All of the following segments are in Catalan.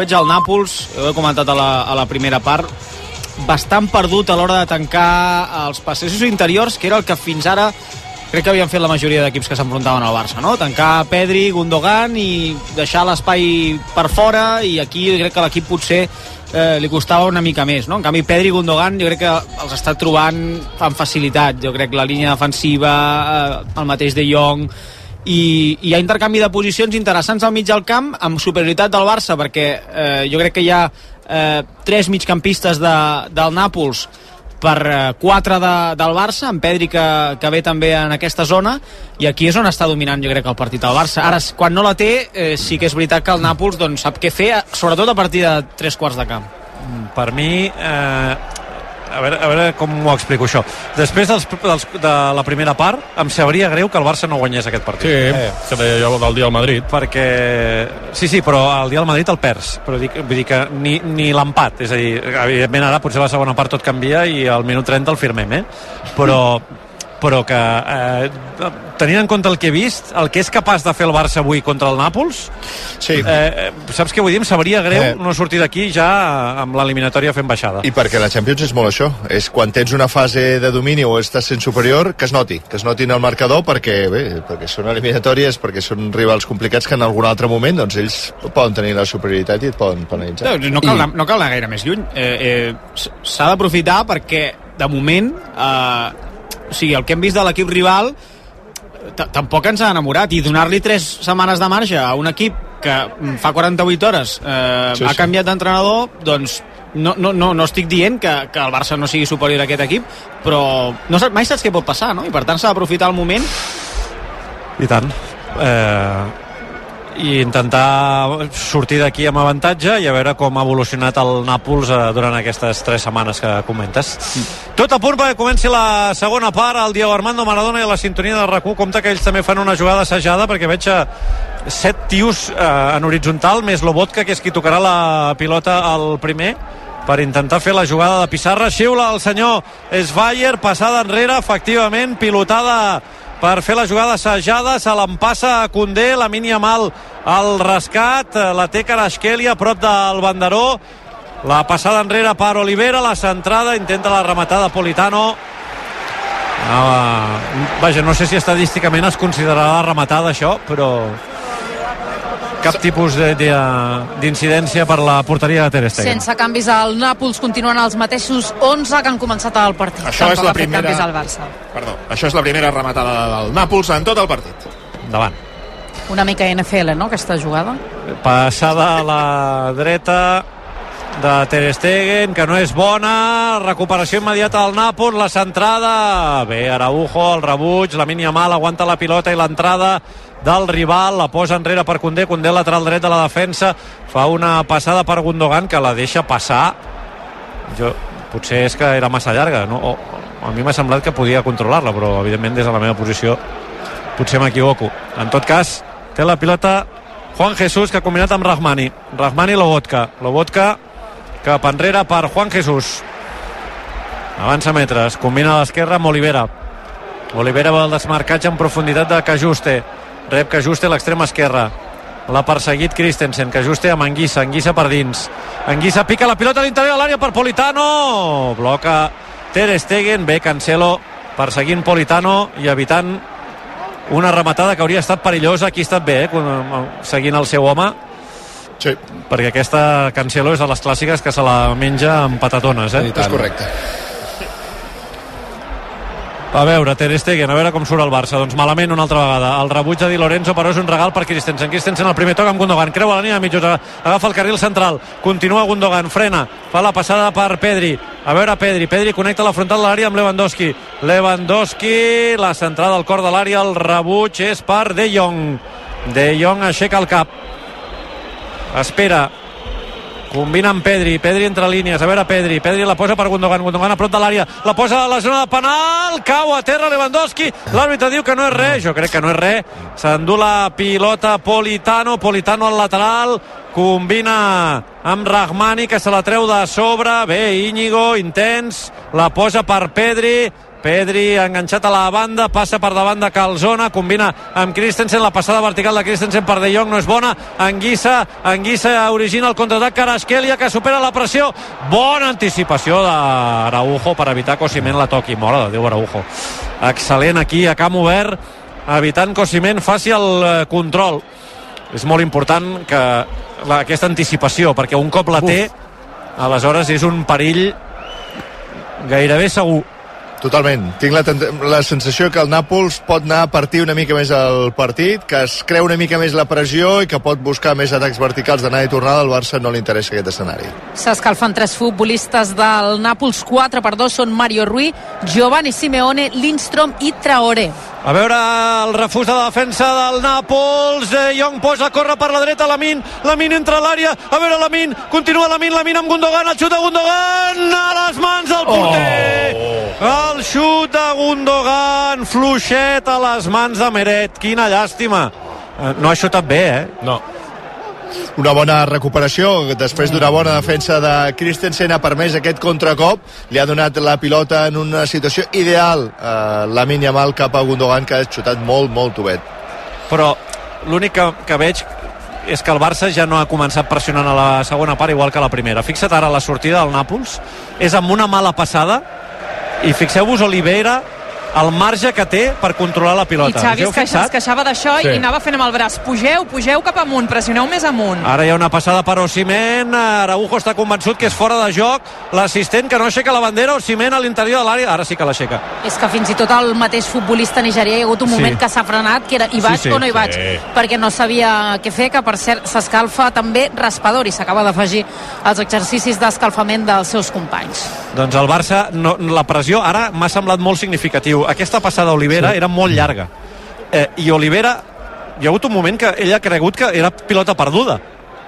Veig el Nàpols, ho he comentat a la, a la primera part, bastant perdut a l'hora de tancar els passadissos interiors, que era el que fins ara crec que havien fet la majoria d'equips que s'enfrontaven al Barça, no? Tancar Pedri, Gundogan i deixar l'espai per fora i aquí crec que l'equip potser eh, li costava una mica més, no? En canvi, Pedri i Gundogan jo crec que els està trobant amb facilitat. Jo crec la línia defensiva, eh, el mateix de Jong, i, i hi ha intercanvi de posicions interessants al mig del camp amb superioritat del Barça perquè eh, jo crec que hi ha eh, tres migcampistes de, del Nàpols per eh, 4 de, del Barça, amb Pedri que, que ve també en aquesta zona, i aquí és on està dominant jo crec el partit del Barça. Ara, quan no la té, eh, sí que és veritat que el Nàpols doncs, sap què fer, sobretot a partir de tres quarts de camp. Per mi, eh, a veure, a veure com ho explico això. Després dels, dels, de la primera part, em sabria greu que el Barça no guanyés aquest partit. Sí, eh. que deia jo del dia al Madrid. Perquè... Sí, sí, però el dia al Madrid el perds. Però dic, vull dir que ni, ni l'empat. És a dir, evidentment ara potser la segona part tot canvia i al minut 30 el firmem, eh? Però, però que eh, tenint en compte el que he vist, el que és capaç de fer el Barça avui contra el Nàpols, sí. eh, saps què vull dir? Em sabria greu eh. no sortir d'aquí ja amb l'eliminatòria fent baixada. I perquè la Champions és molt això, és quan tens una fase de domini o estàs sent superior, que es noti, que es noti en el marcador perquè, bé, perquè són eliminatòries, perquè són rivals complicats que en algun altre moment doncs ells poden tenir la superioritat i et poden penalitzar. No, no, cal, anar, no cal anar gaire més lluny. Eh, eh, S'ha d'aprofitar perquè, de moment, eh, o sigui, el que hem vist de l'equip rival tampoc ens ha enamorat i donar-li tres setmanes de marge a un equip que fa 48 hores eh, sí, sí. ha canviat d'entrenador doncs no, no, no, no estic dient que, que el Barça no sigui superior a aquest equip però no, mai saps què pot passar no? i per tant s'ha d'aprofitar el moment i tant eh, i intentar sortir d'aquí amb avantatge i a veure com ha evolucionat el Nàpols eh, durant aquestes tres setmanes que comentes. Tot a punt perquè comenci la segona part, el Diego Armando Maradona i la sintonia del RAC1 compta que ells també fan una jugada assajada perquè veig a set tios eh, en horitzontal, més Lobotka, que és qui tocarà la pilota al primer per intentar fer la jugada de pissarra. Xiula el senyor Svaier, passada enrere, efectivament, pilotada per fer la jugada assajada, se l'empassa a Condé, la mínia mal al rescat, la té Karashkeli a prop del banderó, la passada enrere per Olivera, la centrada, intenta la rematada Politano, Ah, vaja, no sé si estadísticament es considerarà rematada això, però cap tipus d'incidència per la porteria de Ter Stegen. Sense canvis al Nàpols continuen els mateixos 11 que han començat el partit. Això Tampoc és la primera... canvis al Barça. Perdó, això és la primera rematada del Nàpols en tot el partit. Endavant. Una mica NFL, no?, aquesta jugada. Passada a la dreta de Ter Stegen, que no és bona, recuperació immediata al Nàpols, la centrada, bé, Araujo, el rebuig, la mínia mal, aguanta la pilota i l'entrada del rival, la posa enrere per Condé, Condé lateral dret de la defensa, fa una passada per Gundogan que la deixa passar. Jo, potser és que era massa llarga, no? O, a mi m'ha semblat que podia controlar-la, però evidentment des de la meva posició potser m'equivoco. En tot cas, té la pilota Juan Jesús, que ha combinat amb Rahmani. Rahmani Lobotka. Lobotka cap enrere per Juan Jesús. Avança metres, combina a l'esquerra amb Olivera. Olivera va al desmarcatge en profunditat de Cajuste rep que Juste a l'extrema esquerra l'ha perseguit Christensen, que Juste amb Anguissa Anguissa per dins, Anguissa pica la pilota a l'interior de l'àrea per Politano. Bloca Ter Stegen bé Cancelo perseguint Politano i evitant una rematada que hauria estat perillosa. Aquí ha estat bé, eh, seguint el seu home. Sí. perquè aquesta Cancelo és de les clàssiques que se la menja amb patatones eh? és correcte a veure, Ter Stegen, a veure com surt el Barça. Doncs malament una altra vegada. El rebuig de Di Lorenzo, però és un regal per Christensen. Christensen al primer toc amb Gundogan. Creua la línia de mitjos, agafa el carril central. Continua Gundogan, frena. Fa la passada per Pedri. A veure Pedri. Pedri connecta la frontal de l'àrea amb Lewandowski. Lewandowski, la centrada al cor de l'àrea. El rebuig és per De Jong. De Jong aixeca el cap. Espera, Combina amb Pedri, Pedri entre línies, a veure Pedri, Pedri la posa per Gundogan, Gundogan a prop de l'àrea, la posa a la zona de penal, cau a terra Lewandowski, l'àrbitre diu que no és res, jo crec que no és res, s'endú la pilota Politano, Politano al lateral, combina amb Rahmani que se la treu de sobre, bé, Íñigo, intens, la posa per Pedri, Pedri enganxat a la banda, passa per davant de Calzona, combina amb Christensen, la passada vertical de Christensen per De Jong no és bona, Anguissa, Anguissa origina el contraatac Carasquelia que supera la pressió, bona anticipació d'Araujo per evitar que Osimhen la toqui, mora de Déu Araujo. Excel·lent aquí a camp obert evitant que Osimhen faci el eh, control. És molt important que la, aquesta anticipació perquè un cop la té aleshores és un perill gairebé segur Totalment. Tinc la, la sensació que el Nàpols pot anar a partir una mica més el partit, que es creu una mica més la pressió i que pot buscar més atacs verticals d'anar i tornada. Al Barça no li interessa aquest escenari. S'escalfen tres futbolistes del Nàpols, 4 per 2 són Mario Rui, Giovanni Simeone, Lindstrom i Traoré. A veure el refús de la defensa del Nàpols. De Jong posa a córrer per la dreta. Lamin, Lamin entra a l'àrea. A veure Lamin, continua Lamin, Lamin amb Gundogan. El xut de Gundogan a les mans del porter. Oh. El xut de Gundogan, fluixet a les mans de Meret. Quina llàstima. Eh, No ha xutat bé, eh? No. Una bona recuperació després d'una bona defensa de Christensen ha permès aquest contracop. Li ha donat la pilota en una situació ideal eh, la Yamal cap a Gundogan que ha xutat molt, molt tovet però l'únic que, que veig és que el Barça ja no ha començat pressionant a la segona part igual que a la primera. Fixa't ara la sortida del Nàpols, és amb una mala passada. I fixeu-vos Oliveira el marge que té per controlar la pilota. I Xavi es, queixa, es queixava d'això Sí. i anava fent amb el braç. Pugeu, pugeu cap amunt, pressioneu més amunt. Ara hi ha una passada per Osimhen, Araujo està convençut que és fora de joc, l'assistent que no aixeca la bandera, Osimhen a l'interior de l'àrea, ara sí que l'aixeca. És que fins i tot el mateix futbolista nigerià hi ha hagut un Sí. moment que s'ha frenat, que era hi vaig Sí, sí, o no hi vaig, sí. perquè no sabia què fer, que per cert s'escalfa també raspador i s'acaba d'afegir als exercicis d'escalfament dels seus companys. Doncs el Barça, no, la pressió ara m'ha semblat molt significatiu. Aquesta passada d'Olivera sí. era molt llarga. Eh, I Olivera, hi ha hagut un moment que ell ha cregut que era pilota perduda,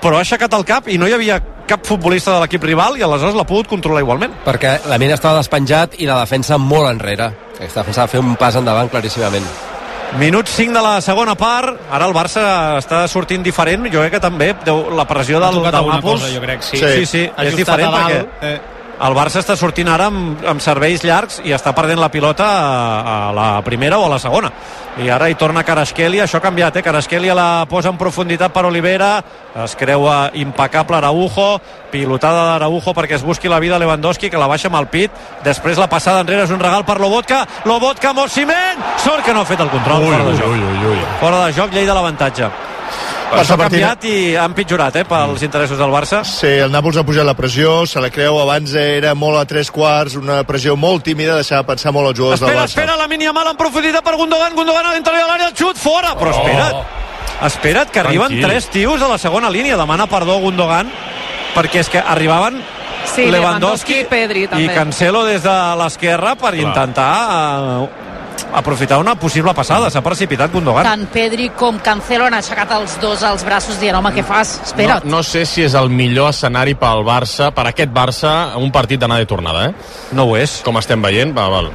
però ha aixecat el cap i no hi havia cap futbolista de l'equip rival i aleshores l'ha pogut controlar igualment. perquè la mina estava despenjat i la defensa molt enrere aquesta defensa va fer un pas endavant claríssimament Minut 5 de la segona part, ara el Barça està sortint diferent, jo crec que també deu, la pressió del, del Nàpols cosa, jo crec, sí. sí, sí, Ha és diferent perquè eh. El Barça està sortint ara amb, amb serveis llargs i està perdent la pilota a, a la primera o a la segona i ara hi torna Carasquelia, això ha canviat eh? Carasquelia la posa en profunditat per Olivera es creua impecable Araujo pilotada d'Araujo perquè es busqui la vida Lewandowski que la baixa amb el pit després la passada enrere és un regal per Lobotka Lobotka amb Osimhen sort que no ha fet el control fora de joc ui, ui, ui. fora de joc, llei de l'avantatge això ha canviat i ha empitjorat eh, pels interessos del Barça Sí, el Nàpols ha pujat la pressió, se la creu, abans era molt a tres quarts, una pressió molt tímida, deixava pensar molt els jugadors del Espera, Barça. espera, la mínia mal en profunditat per Gundogan, Gundogan a l'interior de l'àrea, el xut fora, però espera't, espera't que arriben Tranquil. tres tios a la segona línia, demana perdó Gundogan, perquè és que arribaven Sí, Lewandowski i Pedri, també. i Cancelo des de l'esquerra per Clar. intentar eh, aprofitar una possible passada, s'ha precipitat Gundogan. Tant Pedri com Cancelo han aixecat els dos als braços dient, home, què fas? Espera't. No, no sé si és el millor escenari pel Barça, per aquest Barça, un partit d'anada i tornada, eh? No ho és, Com estem veient, va, val.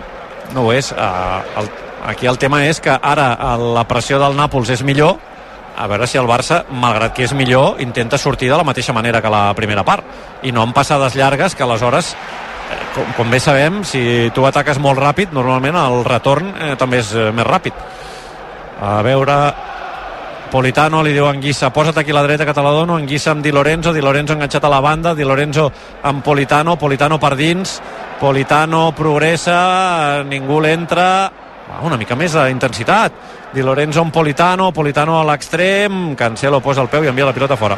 no ho és. Uh, el, aquí el tema és que ara eh, la pressió del Nàpols és millor, a veure si el Barça, malgrat que és millor, intenta sortir de la mateixa manera que la primera part i no en passades llargues que aleshores com, com bé sabem, si tu ataques molt ràpid, normalment el retorn eh, també és eh, més ràpid. A veure... Politano li diu a Anguissa, posa't aquí a la dreta que te la dono, Anguissa amb Di Lorenzo, Di Lorenzo enganxat a la banda, Di Lorenzo amb Politano, Politano per dins, Politano progressa, ningú l'entra, Va, una mica més d'intensitat. Di Lorenzo amb Politano, Politano a l'extrem, Cancelo posa el peu i envia la pilota fora.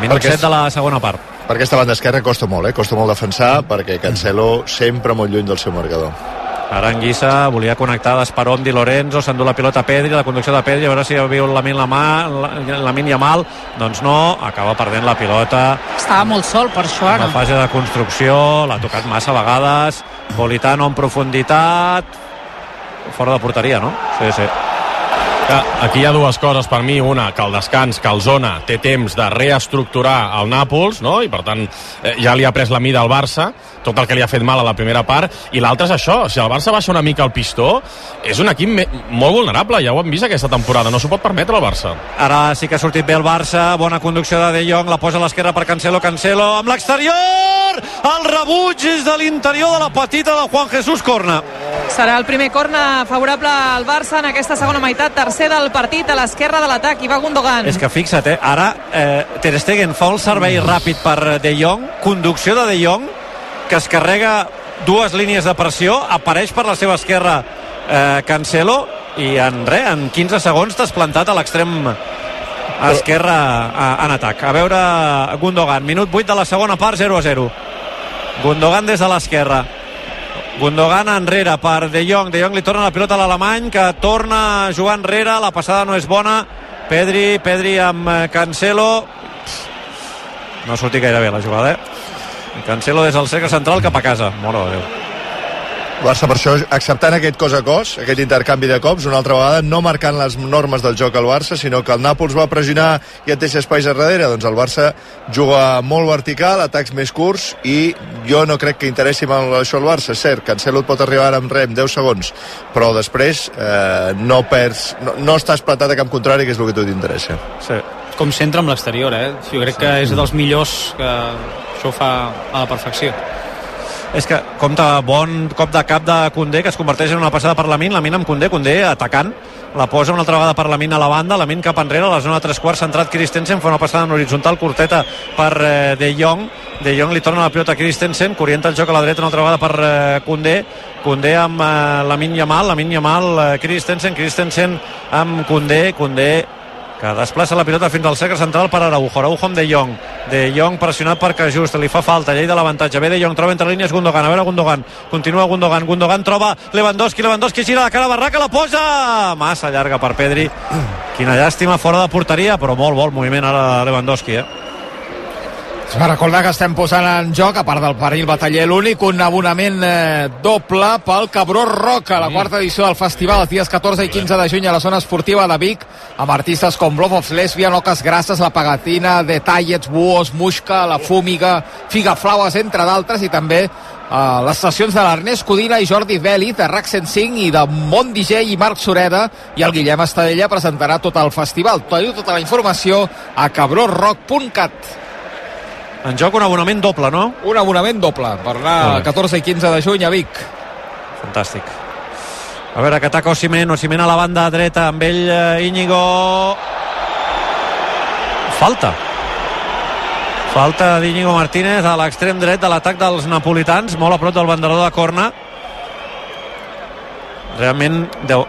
Minut Perquè 7 és- de la segona part. Per aquesta banda esquerra costa molt, eh? Costa molt defensar perquè Cancelo sempre molt lluny del seu marcador. Ara Anguissa volia connectar d'Esperó amb Di Lorenzo, s'endú la pilota a Pedri, la conducció de Pedri, a veure si viu la Min la mà, la, la Min mal, doncs no, acaba perdent la pilota Estava molt sol per això en la ara. fase de construcció, l'ha tocat massa vegades, Politano en profunditat, fora de porteria, no? Sí, sí. Que aquí hi ha dues coses per mi. Una, que el descans, que el Zona té temps de reestructurar el Nàpols, no? i per tant eh, ja li ha pres la mida al Barça, tot el que li ha fet mal a la primera part, i l'altre és això, si el Barça baixa una mica el pistó, és un equip molt vulnerable, ja ho hem vist aquesta temporada, no s'ho pot permetre el Barça. Ara sí que ha sortit bé el Barça, bona conducció de De Jong, la posa a l'esquerra per Cancelo, Cancelo amb l'exterior! El rebuig és de l'interior de la petita de Juan Jesús Corna. Serà el primer corna favorable al Barça en aquesta segona meitat, tercer del partit a l'esquerra de l'atac, i va Gundogan. És que fixa't, eh? ara eh, Ter Stegen fa el servei ràpid per De Jong, conducció de De Jong, que es carrega dues línies de pressió, apareix per la seva esquerra eh, Cancelo, i en res, en 15 segons t'has plantat a l'extrem esquerra a, en atac. A veure Gundogan, minut 8 de la segona part, 0 a 0. Gundogan des de l'esquerra. Gundogan enrere per De Jong. De Jong li torna la pilota a l'alemany, que torna a jugar enrere. La passada no és bona. Pedri, Pedri amb eh, Cancelo. No ha sortit gaire bé la jugada, eh? Cancelo des del cercle central cap a casa. Moro de Déu. Barça per això acceptant aquest cos a cos, aquest intercanvi de cops, una altra vegada no marcant les normes del joc al Barça, sinó que el Nàpols va pressionar i et deixa espais a darrere, doncs el Barça juga molt vertical, atacs més curts i jo no crec que interessi molt això al Barça, és cert, Cancelo et pot arribar ara amb rem 10 segons, però després eh, no perds, no, no estàs plantat a camp contrari, que és el que a tu t'interessa. Sí. Com centra amb l'exterior, eh? Jo crec que és dels millors que això fa a la perfecció. És que compta bon cop de cap de Condé, que es converteix en una passada per la Min, la Min amb Condé, Condé atacant, la posa una altra vegada per la Min a la banda, la Min cap enrere, a la zona de tres quarts, centrat Christensen, fa una passada en horitzontal curteta per eh, De Jong, De Jong li torna la pilota a Christensen, que orienta el joc a la dreta una altra vegada per eh, Condé, Condé amb eh, la Min Yamal, la Min Yamal, eh, Christensen, Christensen amb Condé, Condé que desplaça la pilota fins al cercle central per Araujo. Araujo amb De Jong. De Jong pressionat per Cajust, li fa falta, llei de l'avantatge. Ve De Jong, troba entre línies Gundogan. A veure Gundogan. Continua Gundogan. Gundogan troba Lewandowski. Lewandowski gira la cara a Barraca, la posa! Massa llarga per Pedri. Quina llàstima fora de porteria, però molt bon moviment ara Lewandowski, eh? Es va recordar que estem posant en joc, a part del perill bataller l'únic, un abonament eh, doble pel Cabró Roca, la quarta edició del festival, els dies 14 i 15 de juny a la zona esportiva de Vic, amb artistes com Love of Lesbian, Oques Grasses, La Pagatina, Detallets, Buos, Muixca, La Fúmiga, Figaflaues, entre d'altres, i també Uh, les sessions de l'Ernest Codina i Jordi Veli de RAC 105 i de Mont DJ i Marc Sureda i el Guillem Estadella presentarà tot el festival. Teniu tota la informació a cabrorrock.cat. En joc un abonament doble, no? Un abonament doble per anar Molt el bé. 14 i 15 de juny a Vic. Fantàstic. A veure, que ataca Osimen, Osimen a la banda dreta amb ell eh, Íñigo falta falta d'Íñigo Martínez a l'extrem dret de l'atac dels napolitans molt a prop del banderador de corna realment deu,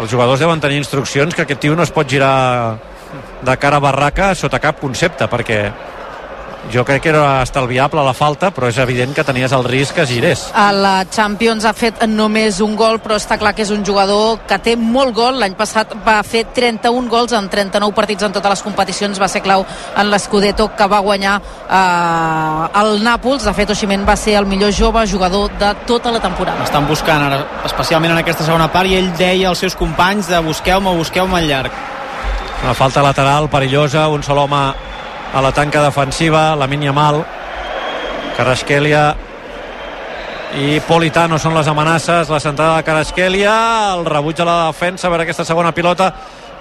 els jugadors deuen tenir instruccions que aquest tio no es pot girar de cara a barraca sota cap concepte perquè jo crec que era estalviable la falta però és evident que tenies el risc que girés A la Champions ha fet només un gol, però està clar que és un jugador que té molt gol. L'any passat va fer 31 gols en 39 partits en totes les competicions. Va ser clau en l'Scudetto que va guanyar eh, el Nàpols. De fet, Oximen va ser el millor jove jugador de tota la temporada. Estan buscant ara, especialment en aquesta segona part, i ell deia als seus companys de busqueu-me, busqueu-me al llarg. Una falta lateral perillosa, un sol home a la tanca defensiva, la mínia mal. Carrasquelia i Politano són les amenaces, la centrada de Carrasquelia, el rebuig a la defensa, veure aquesta segona pilota,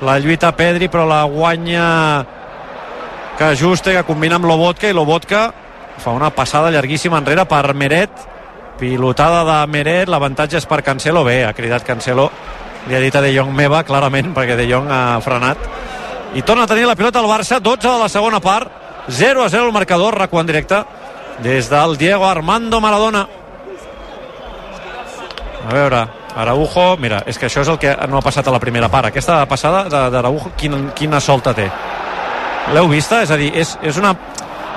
la lluita Pedri, però la guanya que ajusta, que combina amb Lobotka, i Lobotka fa una passada llarguíssima enrere per Meret, pilotada de Meret, l'avantatge és per Cancelo, bé, ha cridat Cancelo, li ha dit a De Jong meva, clarament, perquè De Jong ha frenat, i torna a tenir la pilota al Barça, 12 de la segona part, 0 a 0 el marcador, recu en directe, des del Diego Armando Maradona. A veure, Araujo, mira, és que això és el que no ha passat a la primera part. Aquesta passada de- d'Araujo, quina, quina solta té. L'heu vista? És a dir, és, és una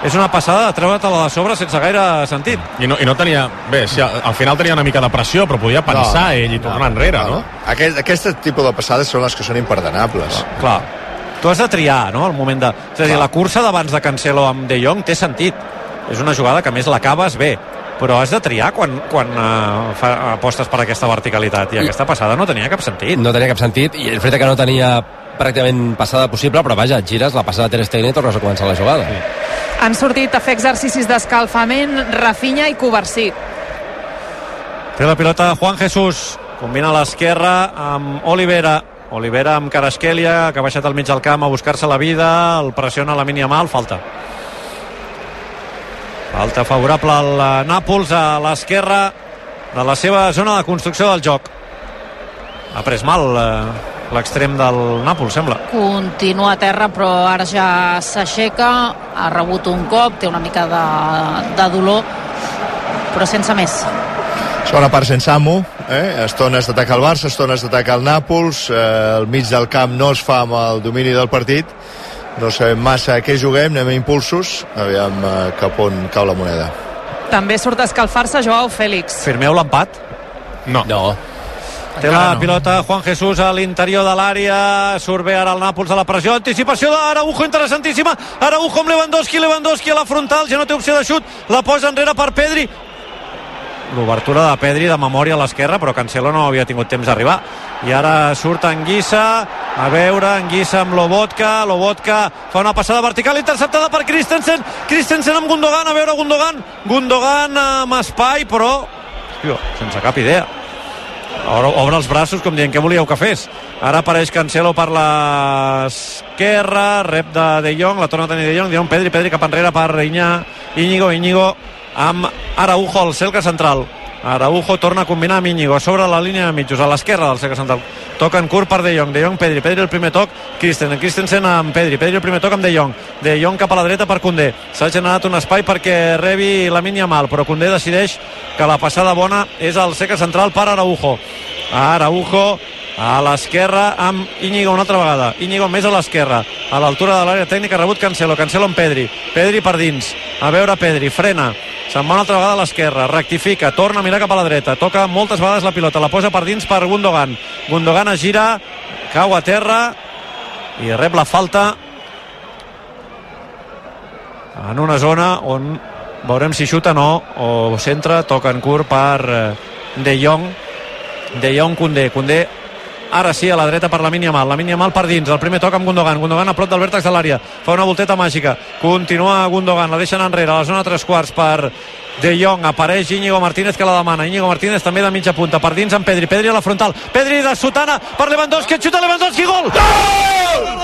és una passada de treure-te-la de sobre sense gaire sentit. I no, i no tenia... Bé, sí, al final tenia una mica de pressió, però podia pensar ell i tornar enrere, no? Aquest, aquest tipus de passades són les que són imperdonables. Clar, tu has de triar, no?, el moment de... És a dir, la cursa d'abans de Cancelo amb De Jong té sentit. és una jugada que a més l'acabes bé però has de triar quan, quan uh, fa, apostes per aquesta verticalitat i aquesta passada no tenia cap sentit no tenia cap sentit i el fet que no tenia pràcticament passada possible però vaja, et gires la passada de Ter Stegen i tornes a començar la jugada sí. Han sortit a fer exercicis d'escalfament Rafinha i Covarsí. Té la pilota Juan Jesús. Combina a l'esquerra amb Olivera. Olivera amb Carasquelia, que ha baixat al mig del camp a buscar-se la vida. El pressiona la mínia mal, falta. Falta favorable al Nàpols a l'esquerra de la seva zona de construcció del joc. Ha pres mal eh, l'extrem del Nàpols, sembla. Continua a terra, però ara ja s'aixeca, ha rebut un cop, té una mica de, de dolor, però sense més. Segona part sense amo, eh? estones d'atacar el Barça, estones d'atacar el Nàpols, eh, el mig del camp no es fa amb el domini del partit, no sabem massa a què juguem, anem a impulsos, aviam eh, cap on cau la moneda. També surt a escalfar-se Joao Fèlix. Firmeu l'empat? No. No. Té la no. pilota Juan Jesús a l'interior de l'àrea, surt bé ara el Nàpols de la pressió, anticipació d'Araujo interessantíssima, Araujo amb Lewandowski, Lewandowski a la frontal, ja no té opció de xut, la posa enrere per Pedri, l'obertura de Pedri de memòria a l'esquerra però Cancelo no havia tingut temps d'arribar. I ara surt Anguissa a veure, Anguissa amb Lobotka Lobotka fa una passada vertical interceptada per Christensen, Christensen amb Gundogan a veure Gundogan, Gundogan amb espai però tio, sense cap idea. Obre, obre els braços com dient què volíeu que fes? Ara apareix Cancelo per l'esquerra rep de De Jong, la torna a tenir De Jong, De Jong Pedri, Pedri cap enrere per Iñá, Íñigo, Íñigo amb Araujo al cercle central. Araujo torna a combinar amb Íñigo a sobre la línia de mitjos, a l'esquerra del cercle central. Toca en curt per De Jong, De Jong Pedri Pedri el primer toc, Christensen, Christensen amb Pedri Pedri el primer toc amb De Jong, De Jong cap a la dreta per Condé, s'ha generat un espai perquè rebi la mínia mal, però Condé decideix que la passada bona és al cercle central per Araujo. Araujo a l'esquerra amb Íñigo una altra vegada. Íñigo més a l'esquerra. A l'altura de l'àrea tècnica rebut Cancelo. Cancelo amb Pedri. Pedri per dins. A veure Pedri frena. Se'n va una altra vegada a l'esquerra. Rectifica. Torna a mirar cap a la dreta. Toca moltes vegades la pilota. La posa per dins per Gundogan. Gundogan es gira cau a terra i rep la falta en una zona on veurem si xuta no o centra, toca en curt per eh, De Jong. De Jong Condé, Condé ara sí a la dreta per la mínia mal, la mínia mal per dins. El primer toc amb Gundogan, Gundogan a prop del vèrtex de l'àrea. Fa una volteta màgica, continua Gundogan. La deixen enrere. A la zona tres quarts per De Jong, apareix Íñigo Martínez que la demana, Íñigo Martínez també de mitja punta. Per dins amb Pedri, Pedri a la frontal. Pedri de Sotana per Lewandowski, xuta Lewandowski, gol! Gol!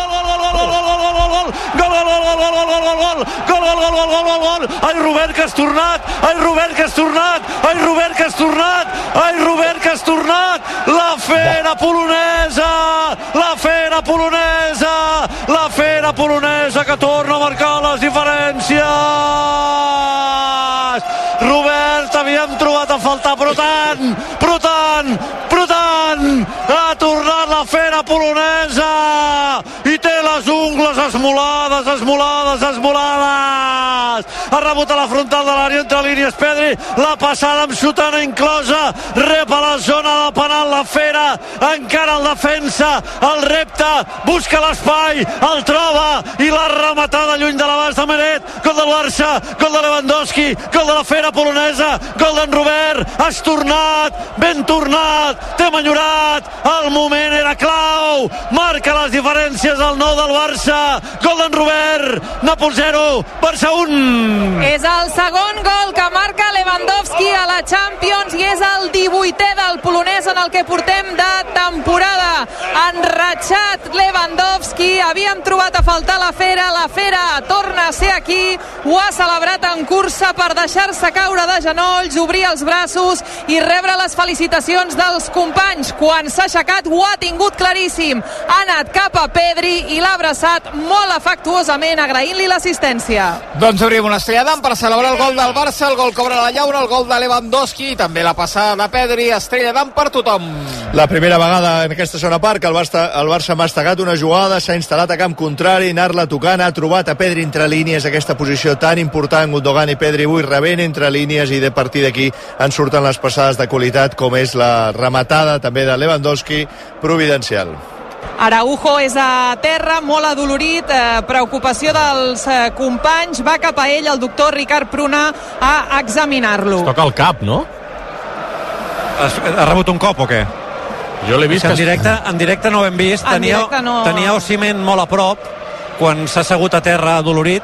Gol, gol, gol, gol, gol, gol, ai Robert que has tornat, ai Robert que has tornat, ai Robert que has tornat, ai Robert que has tornat, la fera polonesa, la fera polonesa, la fera polonesa que torna a marcar les diferències. Robert, havíem trobat a faltar, però tant, però tant, però tant, ha tornat la fera polonesa i té les ungles esmolades, esmolades, esmolades. Ha rebut a la frontal de l'àrea entre línies Pedri, la passada amb Sotana inclosa, rep a la zona del penal la fera, encara el defensa, el repte, busca l'espai, el troba i la rematada lluny de l'abast de Meret, gol del Barça, gol de Lewandowski, gol de la fera polonesa, gol d'en Robert, has tornat, ben tornat, t'hem enyorat, el moment era clau, marca les diferències al nou del Barça, gol d'en Robert, Nàpols 0, Barça 1. És el segon gol que marca Lewandowski a la Champions i és el 18è del polonès en el que portem de temporada. Enratxat Lewandowski, havíem trobat a faltar la Fera, la Fera torna a ser aquí, ho ha celebrat en cursa per deixar-se caure de genolls, obrir els braços i rebre les felicitacions dels companys. Quan s'ha aixecat ho ha tingut claríssim. Ha anat cap a Pedri i l'ha abraçat molt afectuosament agraint-li l'assistència. Doncs obrim una estrella d'am per celebrar el gol del Barça, el gol obre la llauna, el gol de Lewandowski i també la passada de Pedri, estrella per tothom. La primera vegada en aquesta zona part que el Barça, el Barça ha mastegat una jugada, s'ha instal·lat a camp contrari, anar-la tocant, ha trobat a Pedri entre línies aquesta posició tan important, Gundogan i Pedri avui rebent entre línies i de partir d'aquí en surten les passades de qualitat com és la rematada també de Lewandowski providencial. Araujo és a terra, molt adolorit, eh, preocupació dels eh, companys, va cap a ell el doctor Ricard Pruna a examinar-lo. Toca el cap, no? Has, ha rebut un cop o què? Jo l'he vist en que... directe, en directe no ho hem vist. En Tenia, no. tenia Ociment molt a prop quan s'ha assegut a terra adolorit.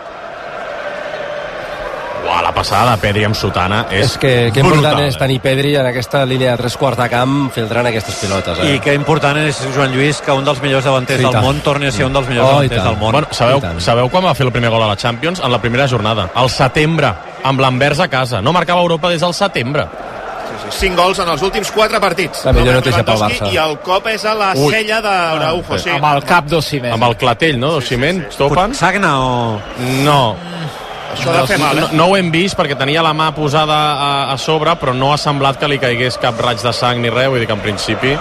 Uah, la passada de Pedri amb Sotana és, És que, que important brutal, és tenir Pedri en aquesta línia de tres quarts de camp filtrant aquestes pilotes. Eh? I que important és, Joan Lluís, que un dels millors davanters Sí, del món torni a ser un dels millors Oh, davanters del món. Bueno, sabeu, sabeu quan va fer el primer gol a la Champions? En la primera jornada, al setembre, amb l'Anvers a casa. No marcava Europa des del setembre. 5 gols en els últims 4 partits. La millor notícia pel Barça. I el cop és a la Ui. cella d'Araujo. Sí. Amb el cap d'Osimhen. Amb el clatell, no? D'Oximent, Topan? Sagna o... No. Això ha de fer mal, no, eh? no ho hem vist perquè tenia la mà posada a, a sobre, però no ha semblat que li caigués cap raig de sang ni res, vull dir que en principi...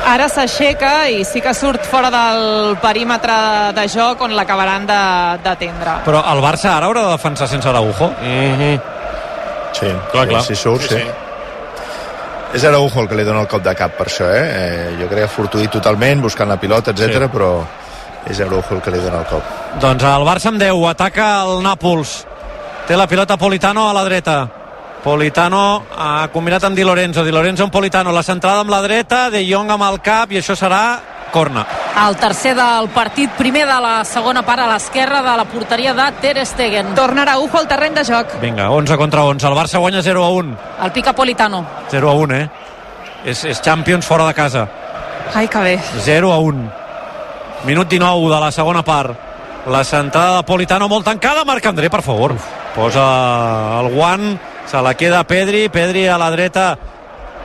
Ara s'aixeca i sí que surt fora del perímetre de joc on l'acabaran de- d'atendre. Però el Barça ara haurà de defensar sense Araujo? Mm -hmm. Sí, Clar, sí, clar. si surt, sí. sí. És Araujo el que li dona el cop de cap per això, eh? eh jo crec que fortuït totalment, buscant la pilota, etc Sí. però és Araujo el que li dona el cop. Doncs el Barça amb 10, ataca el Nàpols. Té la pilota Politano a la dreta. Politano ha combinat amb Di Lorenzo. Di Lorenzo amb Politano. La centrada amb la dreta, De Jong amb el cap i això serà corna. El tercer del partit, primer de la segona part a l'esquerra de la porteria de Ter Stegen. Torna Araujo al terreny de joc. Vinga, 11 contra 11. El Barça guanya 0 a 1. El pica Politano. 0 a 1, eh? És, és Champions fora de casa. Ai, que bé. 0 a 1. Minut 19 de la segona part. La centrada de Politano molt tancada. Marc André, per favor. Posa el guant, se la queda Pedri. Pedri a la dreta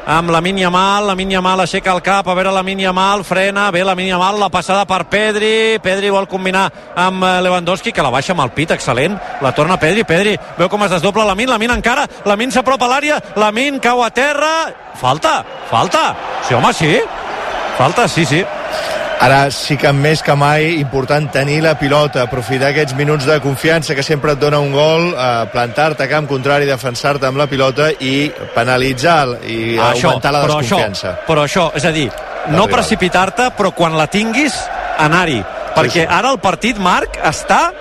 amb la Yamal, la Yamal aixeca el cap, a veure la Yamal, frena, bé la Yamal, la passada per Pedri, Pedri vol combinar amb eh, Lewandowski, que la baixa amb el pit, excel·lent, la torna Pedri, Pedri, veu com es desdobla la Min, la Min encara, la Min s'apropa a l'àrea, la Min cau a terra, falta, falta, sí home, sí, falta, sí, sí, Ara sí que més que mai important tenir la pilota, aprofitar aquests minuts de confiança que sempre et dona un gol, eh, plantar-te a camp contrari, defensar-te amb la pilota i penalitzar i augmentar la però desconfiança. Això, però això, és a dir, no precipitar-te, però quan la tinguis, anar-hi. Perquè sí. ara el partit, Marc, està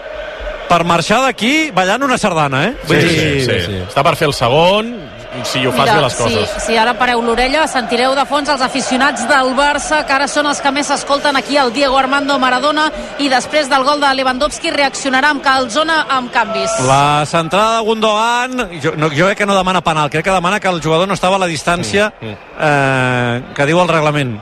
per marxar d'aquí ballant una sardana, eh? Sí, sí, sí, sí. sí. Està per fer el segon, si ho fas bé les si, coses. si ara pareu l'orella, sentireu de fons els aficionats del Barça, que ara són els que més s'escolten aquí, el Diego Armando Maradona, i després del gol de Lewandowski reaccionarà amb calzona amb canvis. La centrada de Gundogan, jo, no, jo crec que no demana penal, crec que demana que el jugador no estava a la distància eh, que diu el reglament.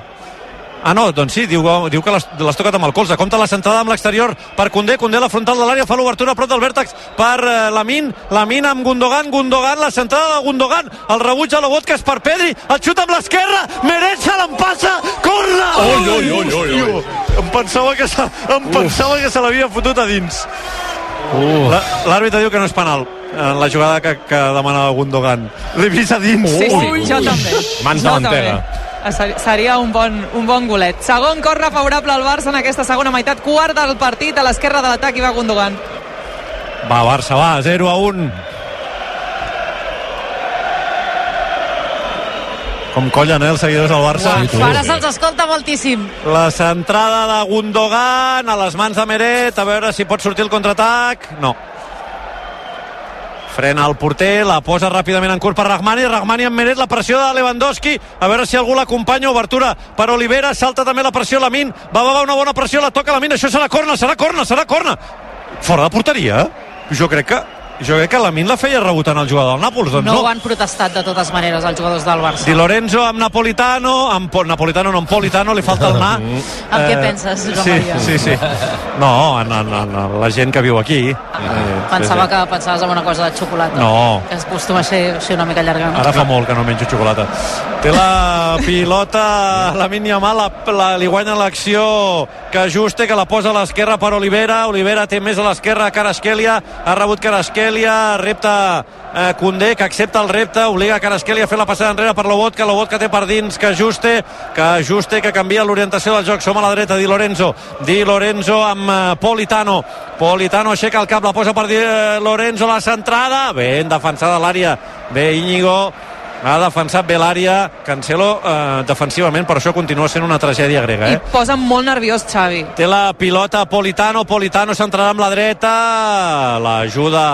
Ah, no, doncs sí, diu, diu que l'has tocat amb el colze. Compta la centrada amb l'exterior per Condé, Condé a la frontal de l'àrea, fa l'obertura a prop del vèrtex per eh, Lamin, Lamin amb Gundogan, Gundogan, la centrada de Gundogan, el rebuig a Lobotka és per Pedri, el xut amb l'esquerra, Meretxa l'empassa, corre! Ui, ui, ui, ui, ui. Em pensava que se, em pensava que se l'havia fotut a dins. La- L'àrbitre diu que no és penal en la jugada que, que demanava Gundogan. L'he vist a dins. Sí, sí, jo també. Mans de mantega. també. Ser- Seria un bon, un bon golet. Segon corre favorable al Barça en aquesta segona meitat. Quart del partit, a l'esquerra de l'atac i va Gundogan. Va, Barça, va, 0 a 1. Com collen, eh, els seguidors del Barça. Sí, Ara se'ls escolta moltíssim. La centrada de Gundogan a les mans de Meret, a veure si pot sortir el contraatac. No. Frena el porter, la posa ràpidament en curt per Rahmani, Rahmani amb Meret, la pressió de Lewandowski, a veure si algú l'acompanya, obertura per Olivera, salta també la pressió Lamin, va, va, va, una bona pressió, la toca Lamin, això serà corna, serà corna, serà corna. Fora de porteria? Jo crec que jo crec que Lamin la feia rebotant el jugador del Nàpols, doncs No no. ho han protestat de totes maneres els jugadors del Barça. Di Lorenzo amb Napolitano, amb Po- Napolitano no amb Politano, li falta el na. Amb què penses, Joan sí, Maria? Sí, sí. No, en, en, en la gent que viu aquí. Eh, Pensava sí, sí. que pensaves en una cosa de xocolata. No. Que es acostuma a ser, ser una mica llarga. Ara fa molt que no menjo xocolata. Té la pilota, la Yamal, la, la, li guanya l'acció que Juste, que la posa a l'esquerra per Olivera. Olivera té més a l'esquerra Carasquelia, ha rebut Carasquelia, repte eh, Condé, que accepta el repte, obliga Carasquelia a fer la passada enrere per Lobotka, Lobotka té per dins que Juste, que Juste que canvia l'orientació del joc, som a la dreta, Di Lorenzo, Di Lorenzo amb eh, Politano, Politano aixeca el cap, la posa per Di eh, Lorenzo, la centrada, ben defensada l'àrea, bé Íñigo, ha defensat bé l'àrea Cancelo eh, defensivament per això continua sent una tragèdia grega I eh? posa molt nerviós Xavi. té la pilota Politano, Politano s'entrarà amb la dreta l'ajuda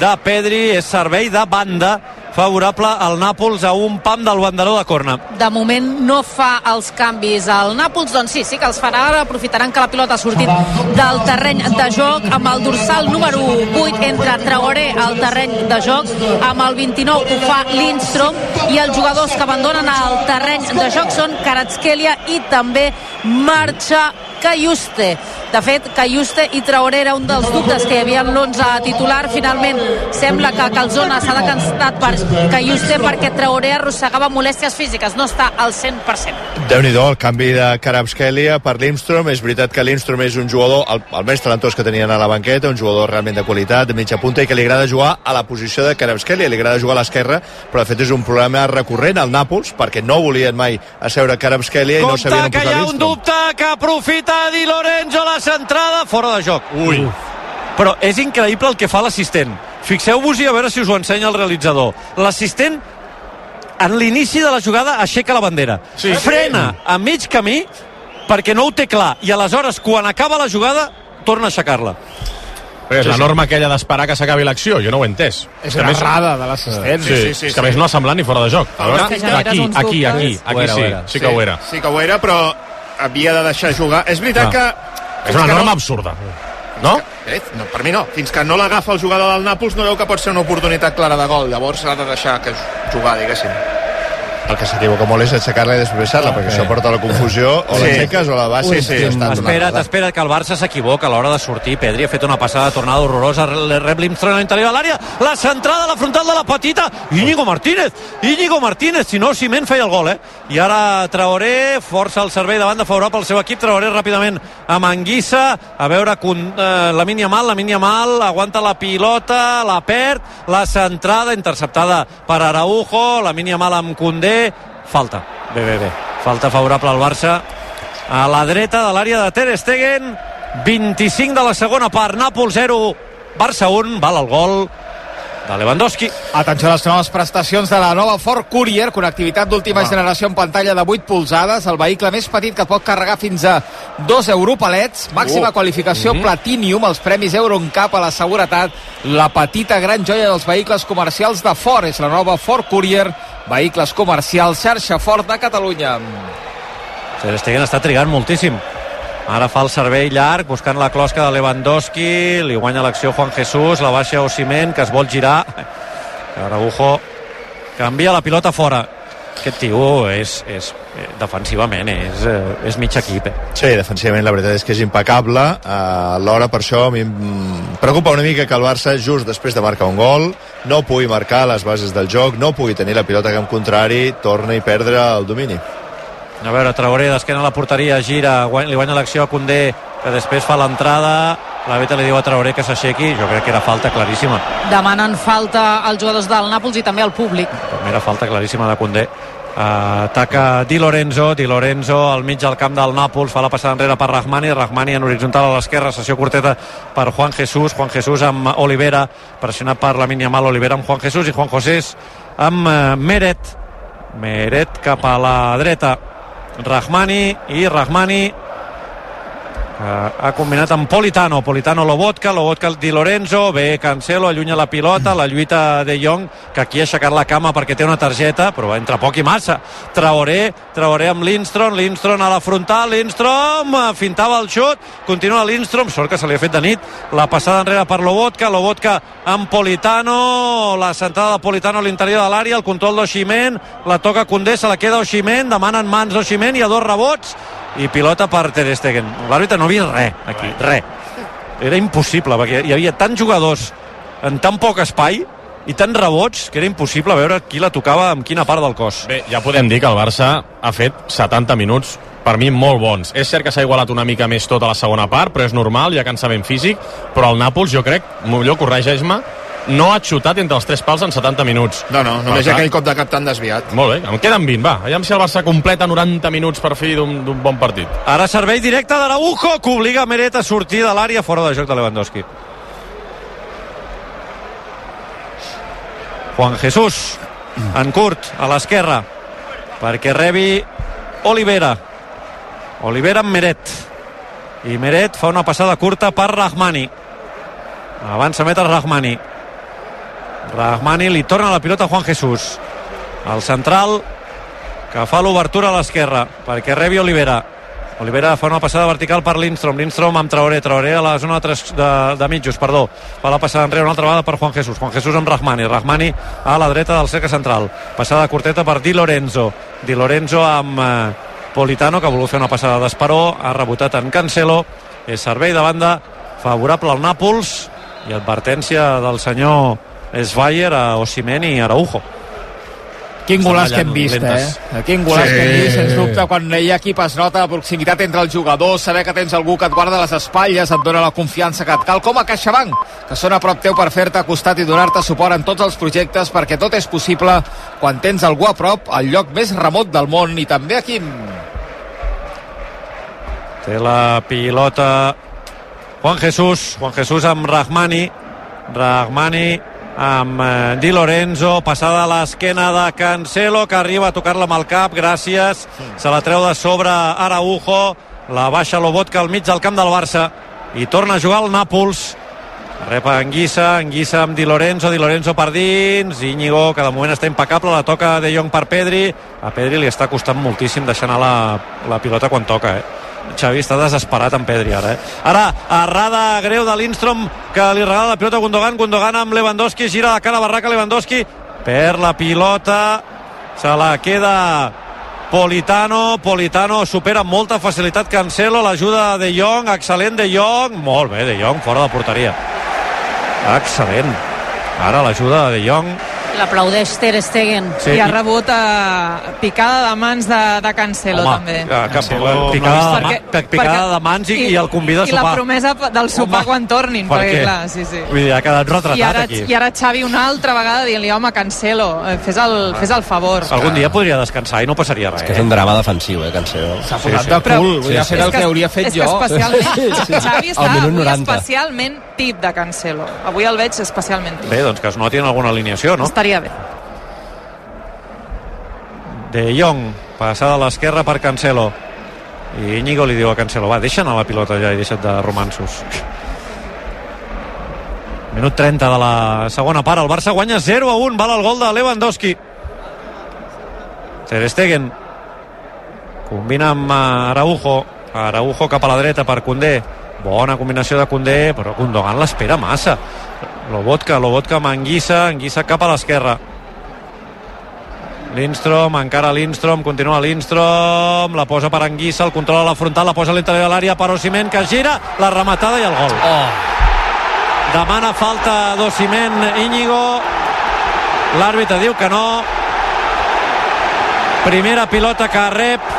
de Pedri és servei de banda favorable al Nàpols a un pam del banderó de corna. De moment no fa els canvis al Nàpols, doncs sí, sí que els farà ara, aprofitaran que la pilota ha sortit del terreny de joc amb el dorsal número 8 entre Traoré al terreny de joc, amb el 29 ho fa Lindstrom i els jugadors que abandonen el terreny de joc són Karatskelia i també marxa Cayuste. De fet, Cayuste i Traoré era un dels dubtes que hi havia en l'11 titular. Finalment, sembla que Calzona s'ha decantat per Cayuste perquè Traoré arrossegava molèsties físiques. No està al 100%. déu nhi el canvi de Karabskelia per Lindstrom. És veritat que Lindstrom és un jugador, el, el més talentós que tenien a la banqueta, un jugador realment de qualitat, de mitja punta, i que li agrada jugar a la posició de Karabskelia. Li agrada jugar a l'esquerra, però de fet és un problema recurrent al Nàpols, perquè no volien mai asseure Karabskelia i no Compte sabien on que hi posar ha un Lindstrom. dubte que aprofita Di Lorenzo a la centrada fora de joc. Ui. Però és increïble el que fa l'assistent. Fixeu-vos-hi a veure si us ho ensenya el realitzador. L'assistent en l'inici de la jugada aixeca la bandera. Sí. Frena a mig camí perquè no ho té clar i aleshores quan acaba la jugada torna a aixecar-la. Però és la norma aquella d'esperar que s'acabi l'acció, jo no ho he entès. És que una a més- errada de l'assistent. Sí, sí, sí, és que a més no ha semblat ni fora de joc. A veure, aquí, aquí, aquí, aquí sí, sí que ho era. Sí que ho era, però havia de deixar jugar. És veritat Ah. que... És una norma no, absurda. No? Eh, no, per mi no. Fins que no l'agafa el jugador del Nàpols no veu que pot ser una oportunitat clara de gol. Llavors ha de deixar que jugar, diguéssim. El que s'equivoca molt és aixecar-la i després baixar-la, perquè això porta a la confusió, o Sí. l'aixeques o la baixes Sí, sí. i està Espera't, espera't, que el Barça s'equivoca a l'hora de sortir. Pedri ha fet una passada de tornada horrorosa, re- rep l'Imstron a l'interior de l'àrea, la centrada a la frontal de la petita, Íñigo Martínez, Íñigo Martínez, si no, Ciment feia el gol, eh? I ara Traoré força el servei de banda favorable al seu equip, Traoré ràpidament amb Anguissa, a veure con- eh, la mínia mal, la mínia mal, aguanta la pilota, la perd, la centrada interceptada per Araujo, la mínia mal amb Condé, falta, bé, bé, bé, falta favorable al Barça, a la dreta de l'àrea de Ter Stegen 25 de la segona part. Nàpols 0, Barça 1 val el gol de Lewandowski. Atenció a les noves prestacions de la nova Ford Courier, connectivitat d'última generació en pantalla de 8 polzades, el vehicle més petit que pot carregar fins a 2 europalets, màxima qualificació Platinum, els premis Euroncap a la seguretat, la petita gran joia dels vehicles comercials de Ford, és la nova Ford Courier, vehicles comercials, xarxa Ford de Catalunya. Ter Stegen està trigant moltíssim ara fa el servei llarg buscant la closca de Lewandowski li guanya l'acció Juan Jesús la baixa Osimen que es vol girar Araujo canvia la pilota fora aquest tio és, és eh, defensivament és, eh, és mig equip eh? Sí, defensivament la veritat és que és impecable. Uh, Alhora, per això, a mi em preocupa una mica que el Barça, just després de marcar un gol, no pugui marcar les bases del joc, no pugui tenir la pilota camp contrari, torna i perdre el domini. A veure, Traoré d'esquena a la porteria, gira, guany, li guanya l'acció a Condé, que després fa l'entrada, la Beta li diu a Traoré que s'aixequi, jo crec que era falta claríssima. Demanen falta als jugadors del Nàpols i també al públic. Primera falta claríssima de Condé. Uh, ataca Di Lorenzo, Di Lorenzo al mig del camp del Nàpols, fa la passada enrere per Rahmani, Rahmani en horitzontal a l'esquerra, sessió curteta per Juan Jesús, Juan Jesús amb Olivera, pressionat per la mínia mal Olivera amb Juan Jesús i Juan José amb uh, Meret, Meret cap a la dreta, Rahmani i Rahmani que ha combinat amb Politano. Politano Lobotka, Lobotka Di Lorenzo. Bé Cancelo, allunya la pilota la lluita de Jong, que aquí ha aixecat la cama perquè té una targeta, però va entrar poc i massa. Traoré, Traoré amb Lindstrom Lindstrom a la frontal, Lindstrom eh, fintava el xut, continua Lindstrom sort que se li ha fet de nit, la passada enrere per Lobotka, Lobotka amb Politano la centrada de Politano a l'interior de l'àrea, el control d'Oximen la toca Condé, se la queda Oximen demanen mans d'Oximen, hi ha dos rebots i pilota per Ter Stegen. L'àrbitre no havia res aquí, res. Era impossible, perquè hi havia tants jugadors en tan poc espai i tants rebots que era impossible veure qui la tocava amb quina part del cos. Bé, ja podem dir que el Barça ha fet 70 minuts per mi molt bons. És cert que s'ha igualat una mica més tot a la segona part, però és normal, hi ha cansament físic, però el Nàpols, jo crec, millor corregeix-me, no ha xutat entre els tres pals en 70 minuts. No, no, només Per tant- aquell cop de cap tan desviat. Molt bé, em queden 20, va. Aviam si el Barça completa 90 minuts per fi d'un d'un bon partit. Ara servei directe d'Araujo que obliga Meret a sortir de l'àrea fora de joc de Lewandowski. Juan Jesús en curt, a l'esquerra, perquè rebi Olivera. Olivera amb Meret. I Meret fa una passada curta per Rahmani. Avança metre Rahmani. Rahmani li torna la pilota a Juan Jesús. El central que fa l'obertura a l'esquerra perquè rebi Olivera. Olivera fa una passada vertical per Lindstrom. Lindstrom amb Traoré. Traoré a la zona de, tres, de, de mitjos, perdó. Fa la passada enrere una altra vegada per Juan Jesús. Juan Jesús amb Rahmani. Rahmani a la dreta del cercle central. Passada curteta per Di Lorenzo. Di Lorenzo amb eh, Politano, que volgut fer una passada d'esperó. Ha rebotat en Cancelo. És servei de banda favorable al Nàpols i advertència del senyor Sveier a Osimhen i Araujo. Quin golaç que hem vist, lentes. eh? Quin golaç Sí. que hem vist, sens dubte, quan hi ha equip es nota la proximitat entre els jugadors, saber que tens algú que et guarda les espatlles, et dona la confiança que et cal, com a CaixaBank, que són a prop teu per fer-te costat i donar-te suport en tots els projectes, perquè tot és possible quan tens algú a prop, al lloc més remot del món, i també aquí Té la pilota Juan Jesús, Juan Jesús amb Rahmani, Rahmani amb eh, Di Lorenzo, passada a l'esquena de Cancelo, que arriba a tocar-la amb el cap, gràcies, se la treu de sobre Araujo, la baixa Lobotka al mig del camp del Barça, i torna a jugar el Nàpols, rep Anguissa, Anguissa amb Di Lorenzo, Di Lorenzo per dins, Íñigo, que de moment està impecable, la toca De Jong per Pedri, a Pedri li està costant moltíssim deixar anar la, la pilota quan toca, eh? Xavi està desesperat amb Pedri ara, eh? Ara, errada greu de Lindstrom que li regala la pilota a Gundogan, Gundogan amb Lewandowski, gira la cara a Barraca, Lewandowski per la pilota, se la queda Politano, Politano supera amb molta facilitat Cancelo, l'ajuda de Jong, excel·lent de Jong, molt bé de Jong, fora de porteria. Excel·lent. Ara l'ajuda de Jong, L'aplaudeix Ter Stegen. Sí, I ha i- rebut eh, picada de mans de, de Cancelo, també. que, que, Cancelo, picada, de, Perquè- ma, pe- picada perquè- de mans i, i el convida a I la sopar. promesa del sopar Home, quan tornin, per perquè què? clar, sí, sí. Vull dir, ha quedat retratat I ara, aquí. I ara Xavi una altra vegada dient-li, home, Cancelo, eh, fes el, fes el favor. Algun dia podria descansar i no passaria res. Que és un drama defensiu, eh, Cancelo. s'ha posat sí. de Però- cul, vull fet És el que hauria fet és jo. Que especialment, Sí, sí. Xavi està minut avui 90. especialment tip de Cancelo. Avui el veig especialment tip. Bé, doncs que es noti en alguna alineació, no? Estaria bé. De Jong, passada a l'esquerra per Cancelo. I Íñigo li diu a Cancelo, va, deixa anar la pilota ja i deixa't de romansos. Minut 30 de la segona part, el Barça guanya 0 a 1, val el gol de Lewandowski. Ter Stegen combina amb eh, Araujo, Araujo cap a la dreta per Condé, bona combinació de Condé, però Gundogan l'espera massa. Lobotka, Lobotka amb Anguissa, Anguissa cap a l'esquerra. Lindstrom, encara Lindstrom, continua Lindstrom, la posa per Anguissa, el control a la frontal, la posa a l'interior de l'àrea per Osimhen, que gira, la rematada i el gol. Oh. Demana falta d'Osimhen, Íñigo, l'àrbitre diu que no. Primera pilota que rep